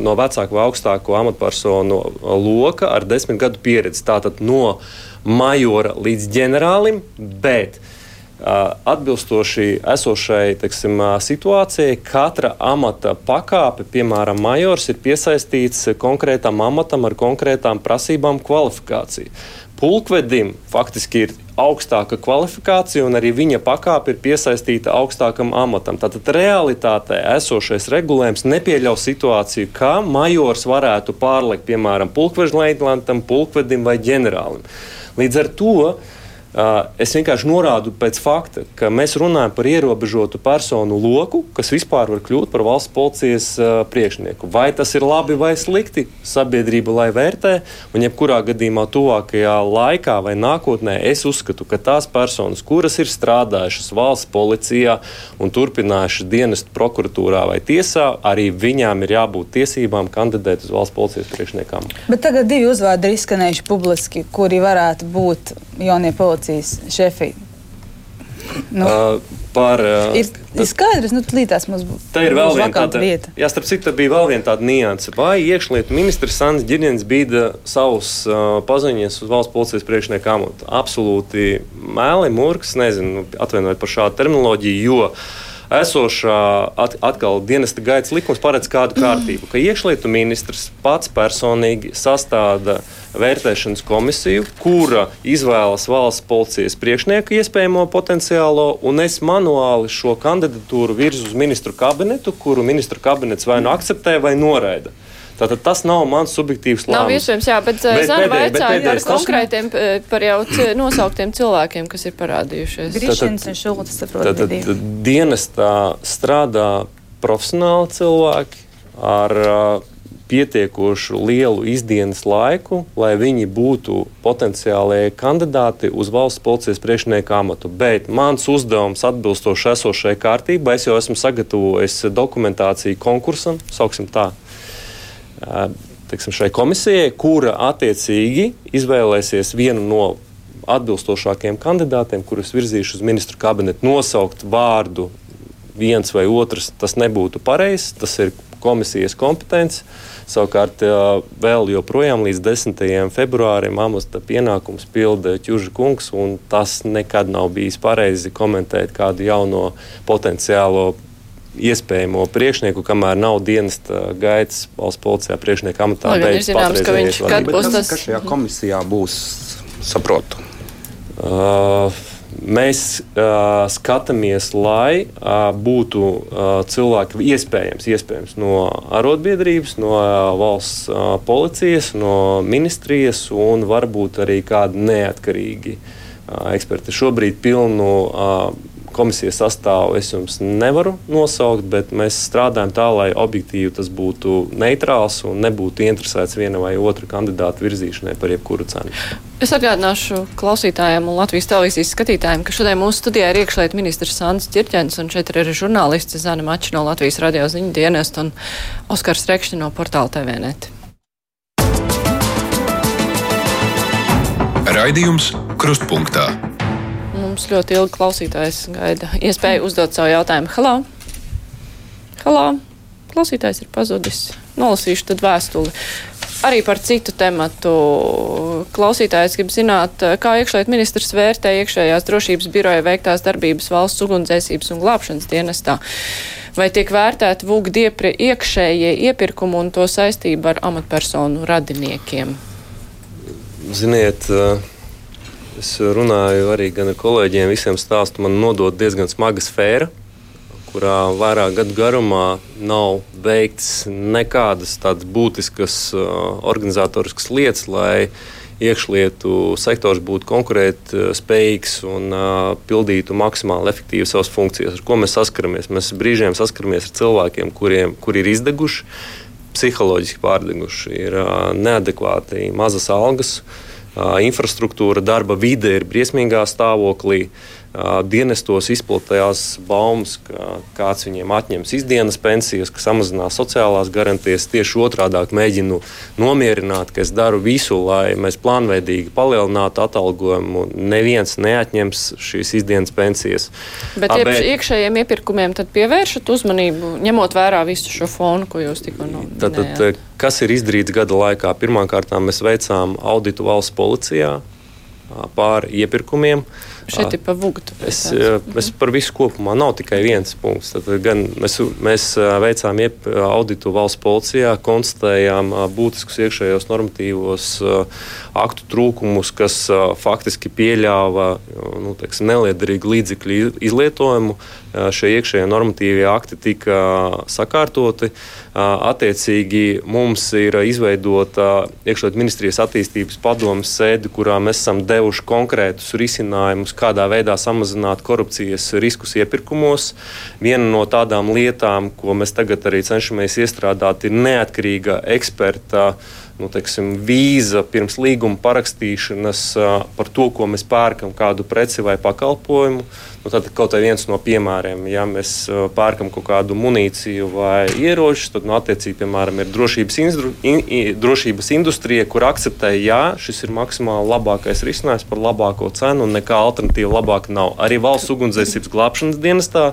no vecāka vai augstāko amatpersonu loka ar desmit gadu pieredzi. Tātad no majora līdz ģenerālim, bet Atbilstoši esošai teiksim, uh, situācijai, katra amata pakāpe, piemēram, majors, ir piesaistīts konkrētam amatam ar konkrētām prasībām, kvalifikāciju. Pulkvedim faktiski ir augstāka kvalifikācija, un arī viņa pakāpe ir piesaistīta augstākam amatam. Tātad realitātē esošais regulējums nepieļauj situāciju, ka majors varētu pārlikt, piemēram, pulkveža leitnantam, pulkvedim vai ģenerālim. Līdz ar to es vienkārši norādu pēc fakta, ka mēs runājam par ierobežotu personu loku, kas vispār var kļūt par valsts policijas uh, priekšnieku. Vai tas ir labi vai slikti, sabiedrība lai vērtē, un jebkurā gadījumā tuvākajā laikā vai nākotnē es uzskatu, ka tās personas, kuras ir strādājušas valsts policijā un turpinājušas dienestu prokuratūrā vai tiesā, arī viņām ir jābūt tiesībām kandidēt uz valsts policijas priekšniekām. Bet tagad divi uzvārdi ir izskanējuši publiski, kuri varētu būt jaunie policijas šefi. Nu, uh, par, uh, ir, ir skaidrs, nu, līdzās mums būs. Tā ir vēl viena tāda lieta. Jā, starp citu, bija vēl viena tāda nianse. Vai iekšlietu ministrs Sandrs Girņins bīda savus uh, paziņas uz valsts policijas priekšnieku amatu? Absolūti mēli, murgs, nezinu, atvainojiet par šādu terminoloģiju, jo esošā at, atkal dienesta gaitas likums paredz kādu kārtību, ka iekšlietu ministrs pats personīgi sastāda vērtēšanas komisiju, kura izvēlas valsts policijas priekšnieku iespējamo potenciālo, un es manuāli šo kandidatūru virzu uz ministru kabinetu, kuru ministru kabinets vai nu akceptē vai noraida. Tātad tas nav mans subjektīvs lēmums. Nav iespējams, jā, bet, bet Zana vaicāja par konkrētiem, par jau nosauktiem cilvēkiem, kas ir parādījušies. Grišins un Šulcis, saprotu. Tad, tad dienestā strādā profesionāli cilvēki ar uh, pietiekošu lielu izdienas laiku, lai viņi būtu potenciālie kandidāti uz valsts policijas priekšnieka amatu. Bet mans uzdevums atbilstoši esošai kārtībai, es jau esmu sagatavojis dokumentāciju konkursam, sauksim tā teiksim, šai komisijai, kura attiecīgi izvēlēsies vienu no atbilstošākiem kandidātiem, kurus virzīšu uz ministru kabinetu, nosaukt vārdu viens vai otrs, tas nebūtu pareizs. Tas ir komisijas kompetence. Savukārt, vēl joprojām līdz 10. februārim amata pienākums pilda Čuža kungs, un tas nekad nav bijis pareizi komentēt kādu jauno potenciālo iespējamo priekšnieku, kamēr nav dienas gaitas valsts policijā priekšnieka amatā. Lai gan ir zināms, ka viņš kad būs tas. Kas šajā komisijā būs, saprotu? Uh, mēs uh, skatāmies, lai uh, būtu uh, cilvēki iespējams, iespējams no arotbiedrības, no uh, valsts uh, policijas, no ministrijas un varbūt arī kādi neatkarīgi uh, eksperti. Šobrīd pilnu uh, komisijas sastāvu es jums nevaru nosaukt, bet mēs strādājam tā, lai objektīvi tas būtu neitrāls un nebūtu interesēts viena vai otra kandidāta virzīšanai par jebkuru cenu. Es atgādināšu klausītājiem un Latvijas televīzijas skatītājiem, ka šodien mūsu studijā ir iekšlietu ministrs Sandrs Čirķens, un šeit ir arī žurnālisti Zana Mača no Latvijas radio ziņu dienesta un Oskars Rekšņi no portāla TVNet. Raidījums Krustpunktā mums ļoti ilgi klausītājs gaida iespēju uzdot savu jautājumu. Halo! Halo! Klausītājs ir pazudis. Nolasīšu tad vēstuli. Arī par citu tematu. klausītājs grib zināt, kā iekšlietu ministrs vērtē iekšējās drošības biroja veiktās darbības valsts ugunsdzēsības un glābšanas dienestā. Vai tiek vērtēti vūgdi iekšējie iepirkumi un to saistību ar amatpersonu radiniekiem? Ziniet, es runāju arī gan ar kolēģiem, visiem stāstu man nodot diezgan smaga sfēra kurā vairāk gadu garumā nav veikts nekādas tādas būtiskas uh, organizatoriskas lietas, lai iekšlietu sektors būtu konkurētspējīgs un uh, pildītu maksimāli efektīvi savas funkcijas. Ar ko mēs saskaramies? Mēs brīžiem saskaramies ar cilvēkiem, kuriem kuri ir izdeguši, psiholoģiski pārdeguši, ir uh, neadekvāti mazas algas, uh, infrastruktūra, darba vide ir briesmīgā stāvoklī. Uh, dienestos izplatījās baumas, ka kāds viņiem atņems izdienas pensijas, ka samazinās sociālās garantijas. Tieši otrādi mēģinu nomierināt, ka es daru visu, lai mēs plānveidīgi palielinātu atalgojumu. Neviens neatņems šīs izdienas pensijas. Bet, bet iekšējiem iepirkumiem pievēršat uzmanību, ņemot vērā visu šo fonu, ko jūs tikko minējāt. Kas ir izdarīts gada laikā? Pirmkārt, mēs veicām auditu valsts policijā pār iepirkumiem. Uh, Šeit ir pa vugtu. Es, es par visu kopumā nav tikai viens punkts. Tad gan mēs, mēs veicām auditu valsts policijā, konstatējām būtiskus iekšējos normatīvos aktu trūkumus, kas faktiski pieļāva nu, teiksim, neliederīgu līdzekļu izlietojumu. Šie iekšējie normatīvie akti tika sakārtoti. Attiecīgi mums ir izveidota iekšlietu ministrijas attīstības padomas sēde, kurā mēs esam devuši konkrētus risinājumus riskus, kādā veidā samazināt korupcijas riskus iepirkumos. Viena no tādām lietām, ko mēs tagad arī cenšamies iestrādāt, ir neatkarīga eksperta nu, teiksim, vīza pirms līguma parakstīšanas par to, ko mēs pērkam, kādu preci vai pakalpojumu. Nu, tad kaut viens no piemēriem, ja mēs pērkam kaut kādu munīciju vai ieročus, tad, nu, attiecīgi, piemēram, ir drošības, indru, in, drošības industrija, kur akceptē, ja šis ir maksimāli labākais risinājums par labāko cenu un nekā alternatīva labāka nav. Arī valsts ugunsdzēsības glābšanas dienestā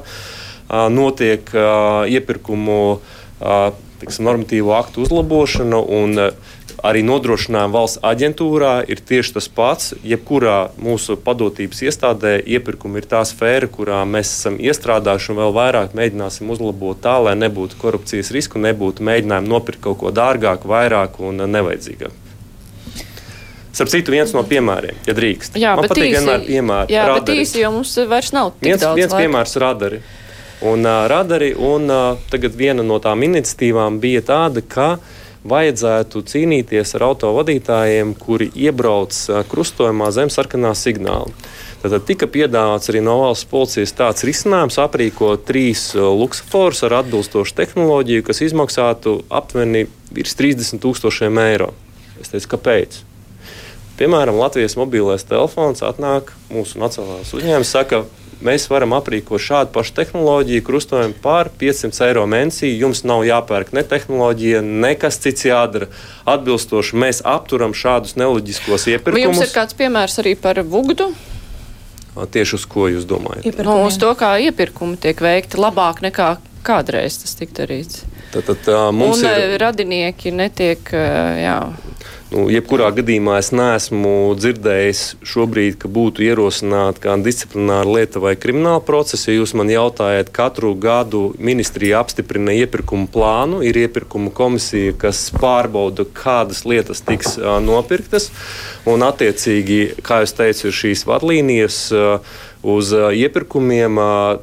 notiek iepirkumu tiksim, normatīvo aktu uzlabošana. Un, arī nodrošinājuma valsts aģentūrā ir tieši tas pats. Jebkurā mūsu padotības iestādē iepirkumi ir tā sfēra, kurā mēs esam iestrādājuši un vēl vairāk mēģināsim uzlabot tā, lai nebūtu korupcijas risku, nebūtu mēģinājumu nopirkt kaut ko dārgāku, vairāk un nevajadzīgāk. Starp citu, viens no piemēriem, ja drīkst. Jā, Man patīk īsi, vienmēr piemēri. Jā, radari. bet īsi, jo mums vairs nav tik viens, daudz viens laika. piemērs radari. Un, uh, radari, un uh, tagad viena no tām iniciatīvām bija tāda, ka vajadzētu cīnīties ar autovadītājiem, kuri iebrauc krustojumā zem sarkanā signāla. Tad tika piedāvāts arī no valsts policijas tāds risinājums aprīkot trīs luksusforus ar atbilstošu tehnoloģiju, kas izmaksātu aptuveni virs 30 tūkstošiem eiro. Es teicu, kāpēc? Piemēram, Latvijas mobilais telefons atnāk mūsu nacionālais uzņēmums, saka, mēs varam aprīkot šādu pašu tehnoloģiju, krustojumu par 500 eiro mēnesī. Jums nav jāpērk ne tehnoloģija, nekas cits jādara. Atbilstoši mēs apturam šādus neloģiskos iepirkumus. Vai jums ir kāds piemērs arī par vugdu? Tieši uz ko jūs domājat? Nu, uz to, kā iepirkumi tiek veikti labāk nekā kādreiz tas tika darīts. Tad, tad, mums Un ir radinieki netiek. Jā. Nu, jebkurā gadījumā es neesmu dzirdējis šobrīd, ka būtu ierosināta kāda disciplināra lieta vai krimināla procesa. Ja jūs man jautājat, katru gadu ministrija apstiprina iepirkumu plānu, ir iepirkuma komisija, kas pārbauda, kādas lietas tiks uh, nopirktas. Un, attiecīgi, kā jau teicu, ir šīs vadlīnijas. Uh, uz iepirkumiem,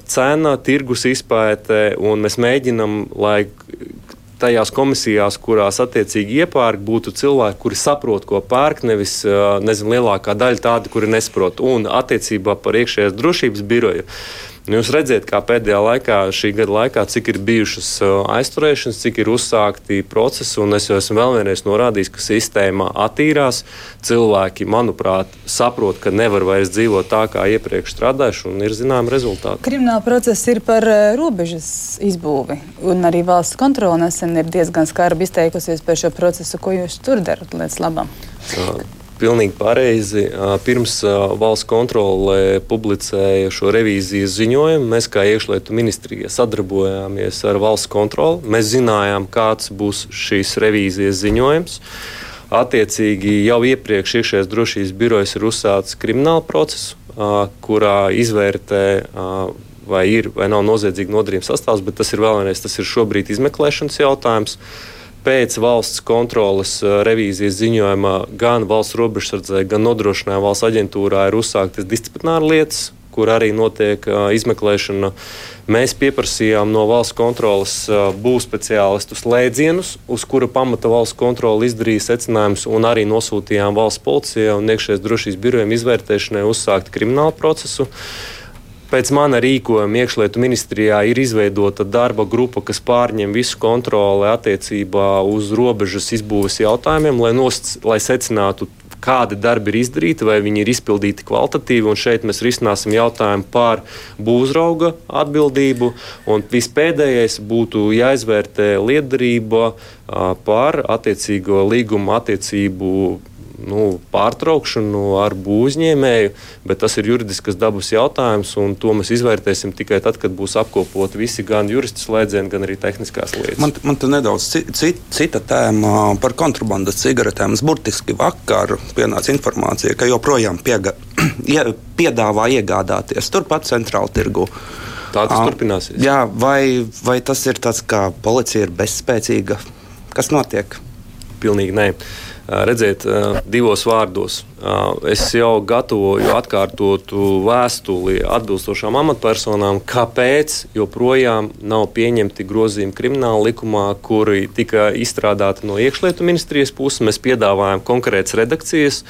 cena, tirgus izpēte, un mēs mēģinām, lai tajās komisijās, kurās attiecīgi iepērk, būtu cilvēki, kuri saprot, ko pērk, nevis nezinu, lielākā daļa tādi, kuri nesaprot. Un attiecībā par iekšējās drošības biroju. Nu, jūs redzat, kā pēdējā laikā, šī gada laikā, cik ir bijušas aizturēšanas, cik ir uzsākti procesi. Es jau esmu vēl vienreiz norādījis, ka sistēma attīrās. Cilvēki, manuprāt, saprot, ka nevar vairs dzīvot tā, kā iepriekš strādājuši, un ir zināmi rezultāti. Krimināla process ir par robežas izbūvi, un arī valsts kontrole nesen ir diezgan skarbi izteikusies par šo procesu. Ko jūs tur darat lietas labā? Pilnīgi pareizi. Pirms valsts kontrole publicēja šo revīzijas ziņojumu, mēs kā iekšlietu ministrija sadarbojāmies ar valsts kontroli. Mēs zinājām, kāds būs šīs revīzijas ziņojums. Attiecīgi jau iepriekš iekšējās drošības birojas ir uzsācis kriminālu procesu, kurā izvērtē, vai ir vai nav noziedzīga nodarījuma sastāvs, bet tas ir vēlreiz, tas ir šobrīd izmeklēšanas jautājums. Pēc valsts kontrolas revīzijas ziņojuma gan valsts robežsardzē, gan nodrošinājuma valsts aģentūrā ir uzsāktas disciplināra lietas, kur arī notiek uh, izmeklēšana. Mēs pieprasījām no valsts kontrolas uh, būvniecības speciālistu slēdzienus, uz kura pamata valsts kontrole izdarīja secinājumus, un arī nosūtījām valsts policijai un iekšējās drošības birojiem izvērtēšanai uzsākt kriminālu procesu. Pēc mana rīkojuma iekšlietu ministrijā ir izveidota darba grupa, kas pārņem visu kontroli attiecībā uz robežas izbūves jautājumiem, lai, nost, lai secinātu kādi darbi ir izdarīti, vai viņi ir izpildīti kvalitatīvi. Šeit mēs risināsim jautājumu par būvzrauga atbildību. Un vispēdējais būtu jāizvērtē lietderība par attiecīgo līguma attiecību nu, pārtraukšanu ar būvniecēju, bet tas ir juridiskas dabas jautājums, un to mēs izvērtēsim tikai tad, kad būs apkopoti visi gan juristu slēdzieni, gan arī tehniskās lietas. Man, man te nedaudz cita, cita tēma par kontrabandas cigaretēm. Es burtiski vakar pienāca informācija, ka joprojām piega, piedāvā iegādāties turpat centrāla tirgu. Tā tas turpināsies. Jā, vai, vai tas ir tāds, ka policija ir bezspēcīga? Kas notiek? Pilnīgi nē. Uh, Redziet, divos vārdos. Es jau gatavoju atkārtotu vēstuli atbilstošām amatpersonām, kāpēc joprojām nav pieņemti grozījumi krimināla likumā, kuri tika izstrādāti no iekšlietu ministrijas puses. Mēs piedāvājam konkrētas redakcijas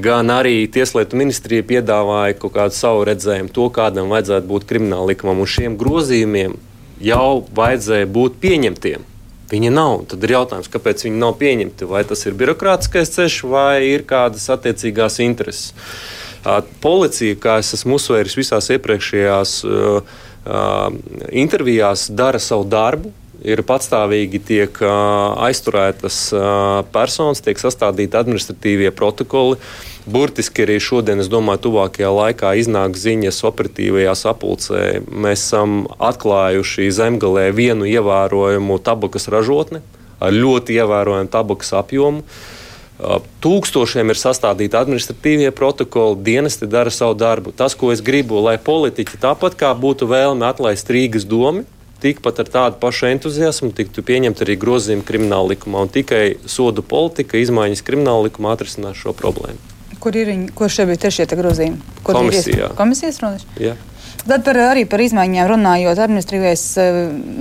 gan arī Tieslietu ministrija piedāvāja kaut kādu savu redzējumu, to, kādam vajadzētu būt krimināla likumam. Un šiem grozījumiem jau vajadzēja būt pieņemtiem. Viņa nav. Tad ir jautājums, kāpēc viņi nav pieņemti. Vai tas ir birokrātiskais ceļš, vai ir kādas attiecīgās intereses. Policija, kā es esmu uzsvēris visās iepriekšējās intervijās, dara savu darbu ir patstāvīgi tiek aizturētas personas, tiek sastādīti administratīvie protokoli. Burtiski arī šodien, es domāju, tuvākajā laikā iznāks ziņas operatīvajā sapulcē. Mēs esam atklājuši zemgalē vienu ievērojumu tabakas ražotni ar ļoti ievērojumu tabakas apjomu. Tūkstošiem ir sastādīti administratīvie protokoli, dienesti dara savu darbu. Tas, ko es gribu, lai politiķi tāpat kā būtu vēlme atlaist Rīgas domu, tikpat ar tādu pašu entuziasmu tiktu pieņemt arī grozījumi krimināla likumā. Tikai sodu politika, izmaiņas krimināla likumā atrisinās šo problēmu. Kur ir viņi, kur šeit bija tieši šie grozījumi? Kur Komisijā. Komisijas? Jā. Tad par, arī par izmaiņām runājot, administratīvais eh,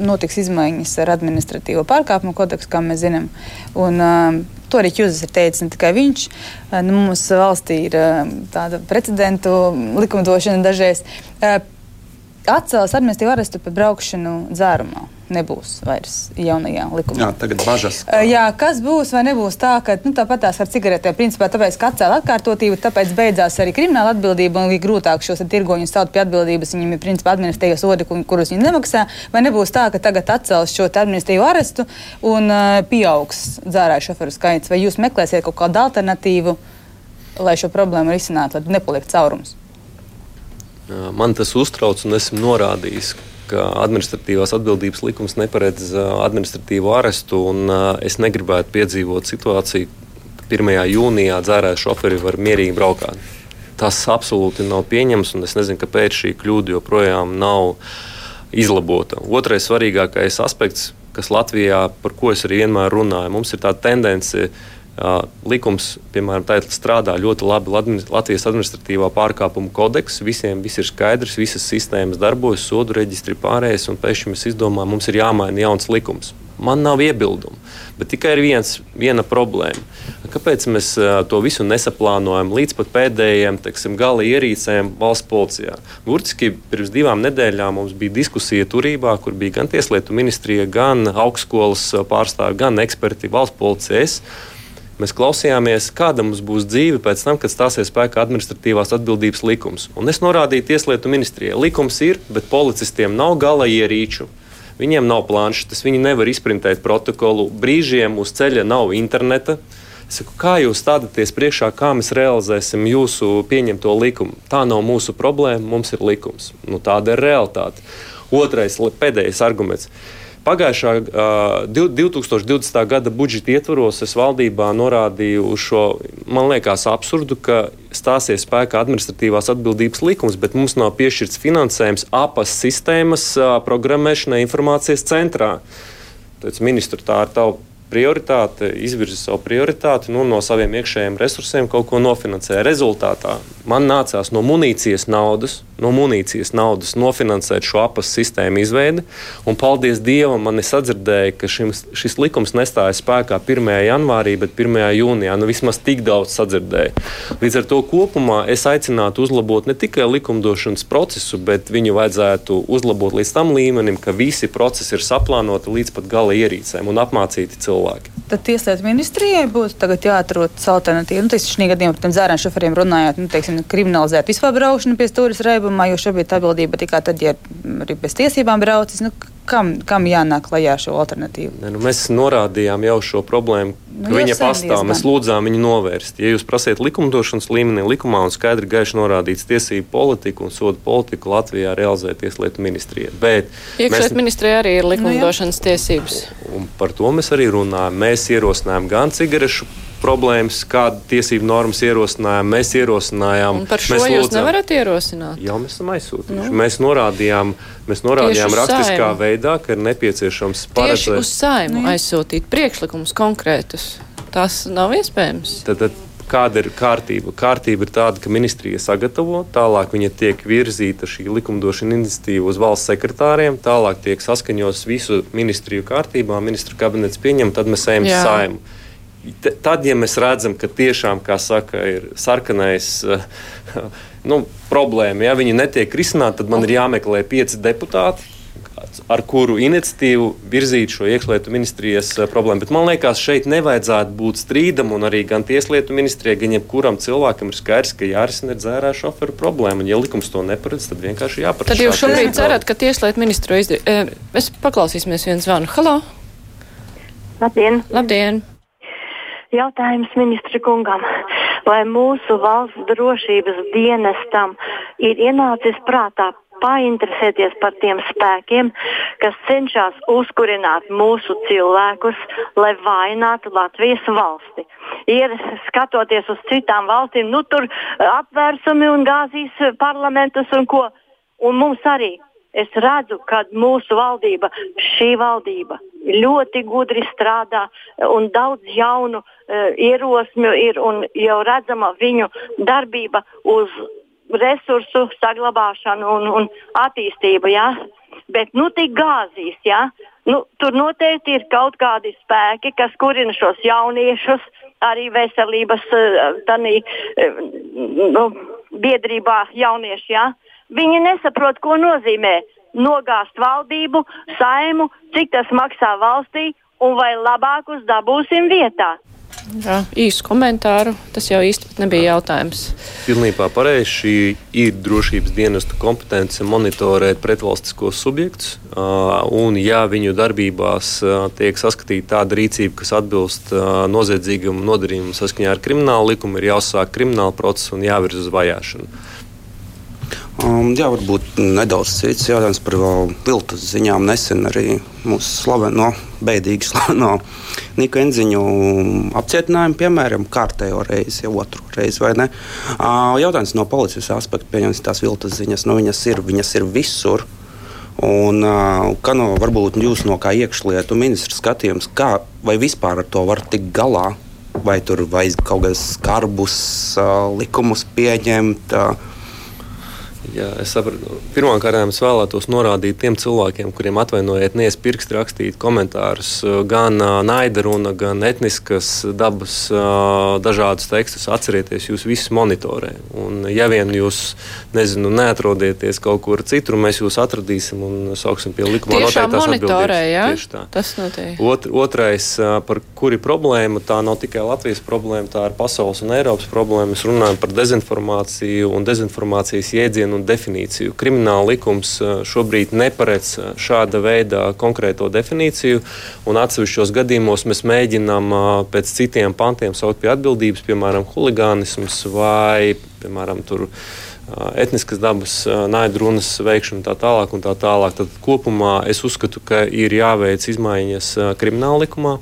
notiks izmaiņas ar administratīvo pārkāpumu kodeksu, kā mēs zinām. Un, uh, to arī Čuzas ir teicis, ne tikai viņš. Uh, nu, mums valstī ir tāda precedentu likumdošana dažreiz. Atcels administratīvu arestu par braukšanu dzērumā. Nebūs vairs jaunajā likumā. Jā, tagad bažas. Kā... Jā, kas būs vai nebūs tā, ka nu, tāpat tās ar cigaretēm, principā tāpēc, ka atcēla atkārtotību, tāpēc beidzās arī krimināla atbildība un ir grūtāk šos tirgoņus saukt pie atbildības. Viņiem ir principā administratīvie sodi, kurus viņi nemaksā. Vai nebūs tā, ka tagad atcels šo administratīvo arestu un uh, pieaugs dzērāju šoferu skaits? Vai jūs meklēsiet kaut kādu alternatīvu, lai šo problēmu risinātu, lai nepaliek caurums? Man tas uztrauc un esmu norādījis, ka administratīvās atbildības likums neparedz administratīvu arestu. Es negribētu piedzīvot situāciju, ka 1. jūnijā dzērāju šoferi var mierīgi braukāt. Tas absolūti nav pieņemams, un es nezinu, kāpēc šī kļūda joprojām nav izlabota. Otrais svarīgākais aspekts, kas Latvijā, par ko es arī vienmēr runāju, mums ir tā tendence Likums, piemēram, tā strādā ļoti labi Latvijas administratīvā pārkāpuma kodeks. Visiem viss ir skaidrs, visas sistēmas darbojas, sodu reģistri pārējais, un pēkšņi mēs izdomājam, mums ir jāmaina jauns likums. Man nav iebildumu, bet tikai ir viens, viena problēma. Kāpēc mēs to visu nesaplānojam līdz pat pēdējiem teksim, gala ierīcēm valsts policijā? Burtiski pirms divām nedēļām mums bija diskusija turībā, kur bija gan Tieslietu ministrija, gan augstskolas pārstāvji, gan eksperti valsts policijas. Mēs klausījāmies, kāda mums būs dzīve pēc tam, kad stāsies spēkā administratīvās atbildības likums. Un es norādīju Tieslietu ministrijai, likums ir, bet policistiem nav gala ierīču. Viņiem nav planšetes, viņi nevar izprintēt protokolu. Brīžiem uz ceļa nav interneta. Es saku, kā jūs stādāties priekšā, kā mēs realizēsim jūsu pieņemto likumu? Tā nav mūsu problēma, mums ir likums. Nu, tāda ir realitāte. Otrais, pēdējais arguments. Pagājušā uh, 2020. gada budžeta ietvaros es valdībā norādīju uz šo, man liekas, absurdu, ka stāsies spēkā administratīvās atbildības likums, bet mums nav piešķirts finansējums APAS sistēmas uh, programmēšanai informācijas centrā. Tāpēc ministru tā ir tava prioritāte, izvirza savu prioritāti, nu, no saviem iekšējiem resursiem kaut ko nofinansē. Rezultātā man nācās no munīcijas naudas, no munīcijas naudas nofinansēt šo apas sistēmu izveidi, un paldies Dievam, man nesadzirdēja, ka šim, šis likums nestājas spēkā 1. janvārī, bet 1. jūnijā. Nu, vismaz tik daudz sadzirdēju. Līdz ar to kopumā es aicinātu uzlabot ne tikai likumdošanas procesu, bet viņu vajadzētu uzlabot līdz tam līmenim, ka visi procesi ir saplānoti līdz pat gala ierīcēm un apmācīti cilvēki cilvēki. Tad tieslietu ministrijai būtu alternatīva. Nu, Šī gadījumā par dzērānu šoferiem runājot, nu, teiksim, kriminalizēt vispār braukšanu pie stūres reibumā, jo šobrīd atbildība tikai tad, ja ir bez tiesībām braucis. Nu, kam, kam jānāk klajā šo alternatīvu? Ne, nu, mēs norādījām jau šo problēmu, ka nu, viņa pastāv. Mēs lūdzām viņu novērst. Ja jūs prasiet likumdošanas līmenī, likumā un skaidri gaiši norādīts tiesību politiku un sodu politiku Latvijā realizē Tieslietu ministrija. Iekšlietu mēs... ministrija arī ir likumdošanas nu, tiesības. Un par to mēs arī runājam. Mēs ierosinājām gan cigarešu problēmas, kāda tiesību normas ierosinājām. Mēs ierosinājām. Un par šo mēs jūs lūdzām, nevarat ierosināt? Jā, mēs esam aizsūtījuši. Nu. Mēs norādījām, mēs norādījām rakstiskā saimu. veidā, ka ir nepieciešams paredzēt. Tieši uz saimu nu, aizsūtīt priekšlikumus konkrētus. Tas nav iespējams. Tad, tad, kāda ir kārtība? Kārtība ir tāda, ka ministrija sagatavo, tālāk viņa tiek virzīta šī likumdošana iniciatīva uz valsts sekretāriem, tālāk tiek saskaņots visu ministriju kārtībā, ministru kabinets pieņem, tad mēs ejam uz saimu. Tad, ja mēs redzam, ka tiešām, kā saka, ir sarkanais eh, nu, problēma, ja viņi netiek risināti, tad man ir jāmeklē pieci deputāti, ar kuru iniciatīvu virzīt šo iekšlietu ministrijas eh, problēmu. Bet man liekas, šeit nevajadzētu būt strīdam, un arī gan tieslietu ministrijai, gan jebkuram cilvēkam ir skaidrs, ka jārisina dzērā šoferu problēma. Un, ja likums to neparedz, tad vienkārši jāparedz. Tad jūs šobrīd cerat, ka tieslietu ministru izdarīs. Mēs paklausīsimies viens zvanu. Halo! Labdien! Labdien. Jautājums ministra kungam. Vai mūsu valsts drošības dienestam ir ienācis prātā painteresēties par tiem spēkiem, kas cenšas uzkurināt mūsu cilvēkus, lai vainātu Latvijas valsti. Ir skatoties uz citām valstīm, nu tur apvērsumi un gāzīs parlamentus un ko. Un mums arī es redzu, ka mūsu valdība, šī valdība ļoti gudri strādā un daudz jaunu uh, ierosmju ir un jau redzama viņu darbība uz resursu saglabāšanu un, un attīstību. Ja? Bet nu tik gāzīs. Ja? Nu, tur noteikti ir kaut kādi spēki, kas kurina šos jauniešus, arī veselības uh, tanī, uh, nu, biedrībā jaunieši. Ja? Viņi nesaprot, ko nozīmē nogāzt valdību, saimu, cik tas maksā valstī un vai labākus dabūsim vietā. Jā, īsu komentāru. Tas jau īsti nebija jautājums. Pilnībā pareizi. Šī ir drošības dienesta kompetence monitorēt pretvalstiskos subjektus. Un, ja viņu darbībās tiek saskatīta tāda rīcība, kas atbilst noziedzīgam nodarījumam saskaņā ar kriminālu likumu, ir jāuzsāk krimināla process un jāvirz uz vajāšanu. Um, jā, varbūt nedaudz cits jautājums par viltus ziņām. Nesen arī mūsu slaveno, bēdīgi slaveno Nika Enziņu apcietinājumu, piemēram, kārtējo reizi, otru reizi, vai ne? Uh, jautājums no policijas aspekta, pieņemsim tās viltus ziņas, nu viņas ir, viņas ir visur. Un, uh, kā no varbūt jūs no kā iekšlietu ministra skatījums, kā vai vispār ar to var tikt galā, vai tur vajag kaut kādus skarbus uh, likumus pieņemt? Uh, Jā, es saprotu. Pirmkārt, es vēlētos norādīt tiem cilvēkiem, kuriem atvainojiet, neies pirksti rakstīt komentārus, gan naida runa, gan etniskas dabas dažādus tekstus. Atcerieties, jūs visus monitorē. Un, ja vien jūs nezinu, neatrodieties kaut kur citur, mēs jūs atradīsim un sauksim pie likuma noteiktās atbildības. Ja? Tas notiek. Ot, otrais, par kuri problēma, tā nav tikai Latvijas problēma, tā ir pasaules un Eiropas problēma. Mēs runājam par dezinformāciju un dezinformācijas jēdzienu definīciju. Krimināla likums eh, šobrīd neparedz eh, šāda veida konkrēto definīciju, un atsevišķos gadījumos mēs mēģinām eh, pēc citiem pantiem saukt pie atbildības, piemēram, huligānisms vai, piemēram, tur etniskas dabas naidrunas veikšanu tā tālāk tā tālāk. Tad kopumā es uzskatu, ka ir jāveic izmaiņas krimināla likumā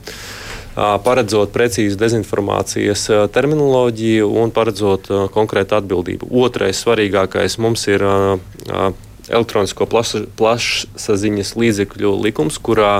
paredzot precīzu dezinformācijas terminoloģiju un paredzot konkrētu atbildību. Otrais svarīgākais mums ir elektronisko plašsaziņas līdzekļu likums, kurā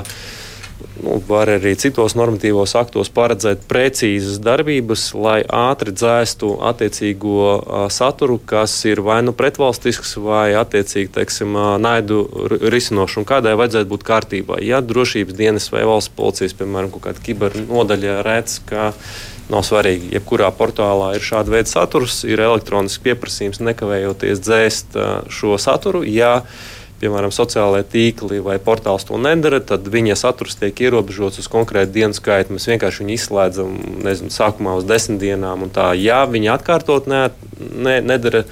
nu, var arī citos normatīvos aktos paredzēt precīzas darbības, lai ātri dzēstu attiecīgo uh, saturu, kas ir vai nu pretvalstisks, vai attiecīgi teiksim, uh, naidu risinošs kādai vajadzētu būt kārtībā. Ja drošības dienas vai valsts policijas, piemēram, kaut kāda kibernodaļa redz, ka nav svarīgi, jebkurā portālā ir šāda veida saturs, ir elektronisks pieprasījums nekavējoties dzēst uh, šo saturu. Ja piemēram, sociālajie tīkli vai portāls to nedara, tad viņa saturs tiek ierobežots uz konkrētu dienu skaitu. Mēs vienkārši viņu izslēdzam, nezinu, sākumā uz desmit dienām. Tā, ja viņi atkārtot ne, ne, nedara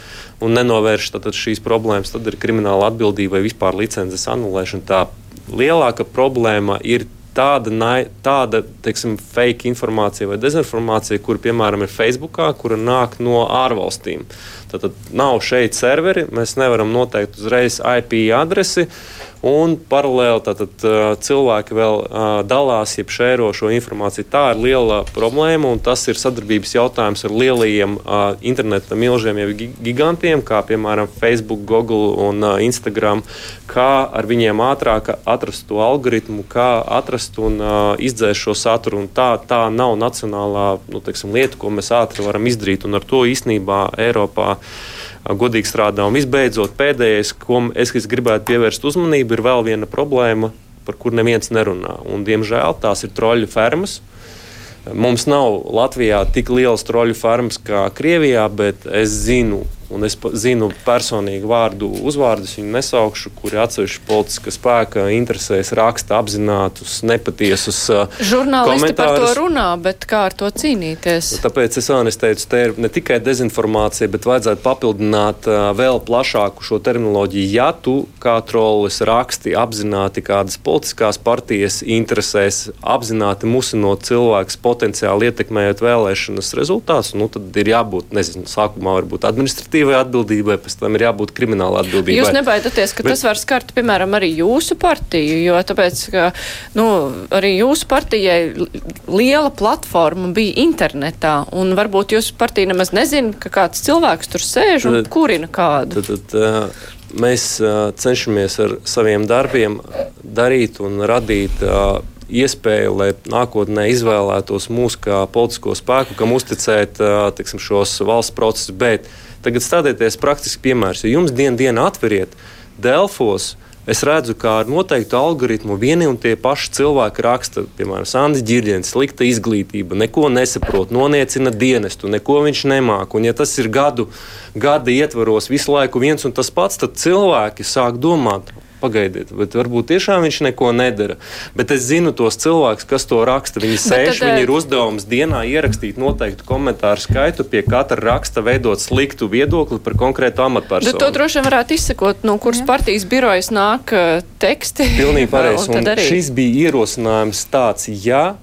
un nenovērš tad, tad šīs problēmas, tad ir krimināla atbildība vai vispār licences anulēšana. Tā lielāka problēma ir tāda, tāda teiksim, fake informācija vai dezinformācija, kur piemēram ir Facebookā, kura nāk no ārvalstīm. Tad, tad nav šeit serveri, mēs nevaram noteikt uzreiz IP adresi. Un paralēli tātad, cilvēki vēl dalās, jeb šēro šo informāciju. Tā ir liela problēma, un tas ir sadarbības jautājums ar lielajiem interneta milžiem, jeb gigantiem, kā piemēram Facebook, Google un Instagram. Kā ar viņiem ātrāk atrast to algoritmu, kā atrast un izdzēst šo saturu. Tā, tā nav nacionālā nu, teiksim, lieta, ko mēs ātri varam izdarīt. Un ar to īstenībā Eiropā godīgi strādā. Un visbeidzot, pēdējais, ko es, es gribētu pievērst uzmanību, ir vēl viena problēma, par kur neviens nerunā. Un, diemžēl tās ir troļu fermas. Mums nav Latvijā tik liels troļu fermas kā Krievijā, bet es zinu Un es zinu personīgi vārdu uzvārdus, viņu nesaukšu, kuri atsevišķi politiska spēka interesēs raksta apzinātus, nepatiesus uh, Žurnālisti par to runā, bet kā ar to cīnīties? Nu, tāpēc es vēl teicu, te ir ne tikai dezinformācija, bet vajadzētu papildināt uh, vēl plašāku šo terminoloģiju. Ja tu kā trollis raksti apzināti kādas politiskās partijas interesēs, apzināti musinot cilvēkus, potenciāli ietekmējot vēlēšanas rezultātus, nu, tad ir jābūt, nezinu, sākumā varbūt administratīvi administratīvai atbildībai, pēc tam ir jābūt krimināla atbildībai. Jūs nebaidaties, ka Bet... tas var skart, piemēram, arī jūsu partiju, jo tāpēc, ka, nu, arī jūsu partijai liela platforma bija internetā, un varbūt jūsu partija nemaz nezina, ka kāds cilvēks tur sēž un tad, kurina kādu. Tad, tad, uh, mēs uh, cenšamies ar saviem darbiem darīt un radīt uh, iespēju, lai nākotnē izvēlētos mūsu kā politisko spēku, kam uzticēt tiksim, šos valsts procesus. Bet Tagad stādieties praktiski piemērs. Ja jums dienā dienā atveriet Delfos, es redzu, kā ar noteiktu algoritmu vieni un tie paši cilvēki raksta, piemēram, Sandis Girģents, slikta izglītība, neko nesaprot, noniecina dienestu, neko viņš nemāk. Un, ja tas ir gadu, gada ietvaros visu laiku viens un tas pats, tad cilvēki sāk domāt, Pagaidiet, bet varbūt tiešām viņš neko nedara. Bet es zinu tos cilvēkus, kas to raksta. Viņi sēž, tad, viņi ir uzdevums dienā ierakstīt noteiktu komentāru skaitu, pie katra raksta veidot sliktu viedokli par konkrētu amatpersonu. Bet to droši vien varētu izsekot, no kuras Jā. partijas birojas nāk uh, teksti. Pilnīgi pareizi. Šis bija ierosinājums tāds, ja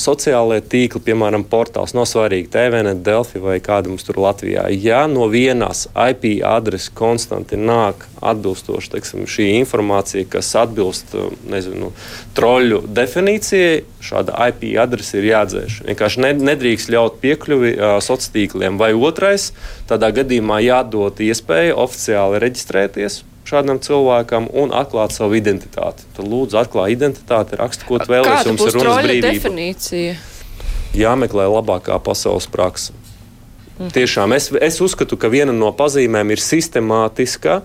sociālajie tīkli, piemēram, portāls, nav svarīgi, TVN, Delfi vai kāda mums tur Latvijā. Ja no vienas IP adreses konstanti nāk atbilstoši teiksim, šī informācija, kas atbilst nezinu, troļu definīcijai, šāda IP adrese ir jādzēš. Vienkārši nedrīkst ļaut piekļuvi sociāliem tīkliem. Vai otrais, tādā gadījumā jādod iespēja oficiāli reģistrēties šādam cilvēkam un atklāt savu identitāti. Tad lūdzu, atklāj identitāti, raksta, ko tu vēlēsies. Jums ir runas brīvība. Definīcija? Jāmeklē labākā pasaules praksa. Mhm. Tiešām es, es uzskatu, ka viena no pazīmēm ir sistemātiska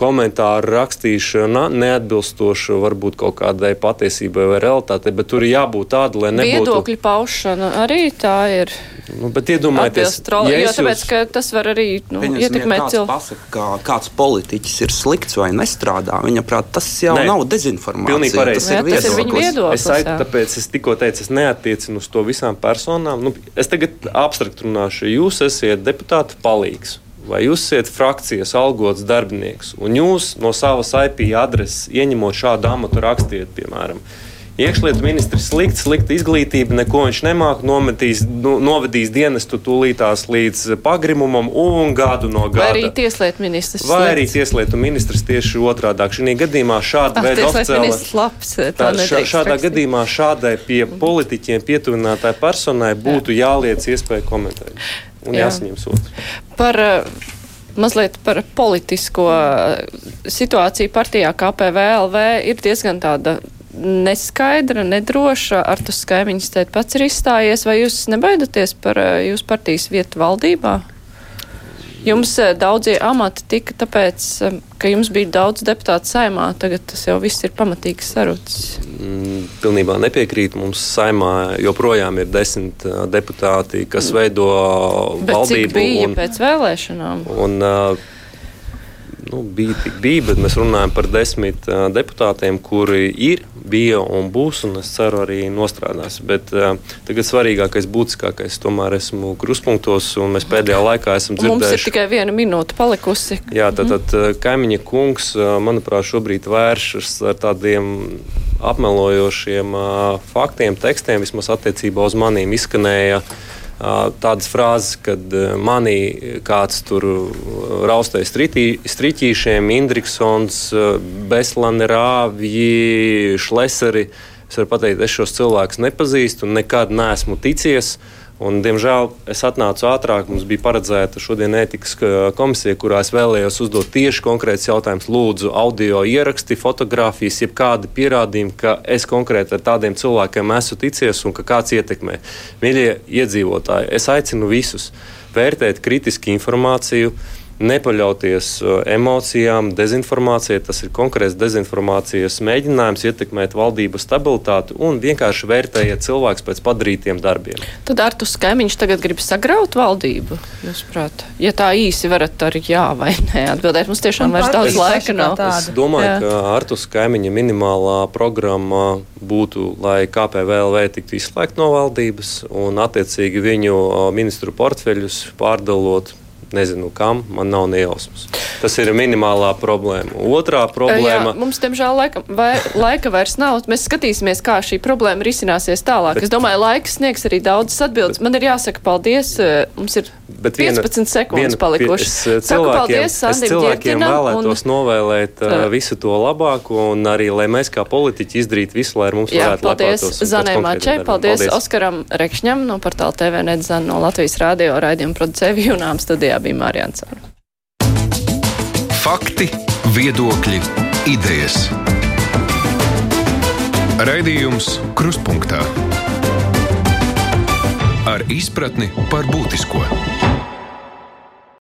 komentāru rakstīšana neatbilstoša varbūt kaut kādai patiesībai vai realitātei, bet tur ir jābūt tāda, lai nebūtu. Viedokļu paušana arī tā ir. Nu, bet iedomājieties, troli, ja jo tāpēc, jūs... ka tas var arī nu, ietekmēt ja cilvēku. Pasaka, kā kāds politiķis ir slikts vai nestrādā, viņa prāt, tas jau Nē, nav dezinformācija. Pilnīgi pareizi. Tas, tas ir viņa viedoklis. Es, aitu, tāpēc es tikko teicu, es neatiecinu uz to visām personām. Nu, es tagad abstrakt runāšu, jūs esat deputāta palīgs vai jūs esat frakcijas algots darbinieks, un jūs no savas IP adreses ieņemot šādu amatu rakstiet, piemēram, Iekšlietu ministrs slikti, slikta izglītība, neko viņš nemāca, nu, novedīs dienestu tūlītās līdz pagrimumam un gadu no gada. Vai arī tieslietu ministrs? Vai arī tieslietu ministrs tieši otrādāk. Šī gadījumā šāda veida oficiāla- labs, tā Tā, šādā gadījumā šādai pie politiķiem pietuvinātai personai būtu jāliec iespēja komentēt un Jā. jāsaņem sots. Par eh, mazliet par politisko eh, situāciju partijā KPVLV ir diezgan tāda neskaidra, nedroša. Ar to skaimiņš teikt pats ir izstājies. Vai jūs nebaidaties par eh, jūsu partijas vietu valdībā? Jums eh, daudzie amati tika tāpēc, eh, ka jums bija daudz deputātu saimā, tagad tas jau viss ir pamatīgi sarucis. Mm, Pilnībā nepiekrīt. Mums saimā joprojām ir desmit ā, deputāti, kas veido Bet valdību. cik bija un, pēc vēlēšanām? un, ā, nu, bija tik bija, bet mēs runājam par desmit ā, deputātiem, kuri ir, bija un būs, un es ceru arī nostrādās. Bet ā, tagad svarīgākais, būtiskākais, tomēr esmu kruspunktos, un mēs pēdējā laikā esam Un Mums ir dzirdējuši. tikai viena minūte palikusi. Jā, tad, tad mm. kaimiņa kungs, ā, manuprāt, šobrīd vēršas ar tādiem apmelojošiem ā, faktiem, tekstiem, vismaz attiecībā uz manīm izskanēja. ā, Tādas frāzes, kad manī kāds tur raustais striķīšiem, Indriksons, Beslane, Rāvji, Šleseri. Es varu pateikt, es šos cilvēkus nepazīstu nekad neesmu ticies. Un, diemžēl es atnācu ātrāk. Mums bija paredzēta šodien ētikas ka- komisija, kurā es vēlējos uzdot tieši konkrēts jautājums. Lūdzu, audio ieraksti, fotografijas, jebkādi pierādījumi, ka es konkrēti ar tādiem cilvēkiem esmu ticies un ka kāds ietekmē. Mīļie iedzīvotāji, es aicinu visus vērtēt kritiski informāciju. Nepaļauties uh, emocijām, dezinformācijai. Tas ir konkrēts dezinformācijas mēģinājums ietekmēt valdības stabilitāti un vienkārši vērtējiet cilvēkus pēc padarītiem darbiem. Tad ar to skaimiņš tagad grib sagraut valdību, jūsuprāt? Ja tā īsi varat ar jā vai nē atbildēt, mums tiešām vairs daudz laika nav. Es domāju, Jā. Ka Artus kaimiņa minimālā programma būtu, lai KPVLV tiktu izslēgta no valdības un attiecīgi viņu ā, ministru portfeļus pārdalot. Nezinu, kam man nav nejausmas. Tas ir minimālā problēma. Otrā problēma Jā, mums, diemžēl, laika, vai, laika vairs nav. Mēs skatīsimies, kā šī problēma risināsies tālāk. Bet, es domāju, laiks sniegs arī daudzas atbildes. Man ir jāsaka paldies. eh, Mums ir Bet viena- 15 sekundes viena- palikušas. Es, eh, cilvēkiem, paldies es Sandim cilvēkiem Ģirķinam vēlētos un- novēlēt uh, visu to labāko, un arī, lai mēs kā politiķi izdarītu visu, lai ar mums Jā, varētu paldies Zanai Mačai, paldies, paldies Oskaram Rekšņam no portāla TV Nedzan no Latvijas Rādio raidījuma producēja Junām studijā bija Mārijāns. Fakti, viedokļi, idejas. Raidījums Kruspunkta ar izpratni par būtisko.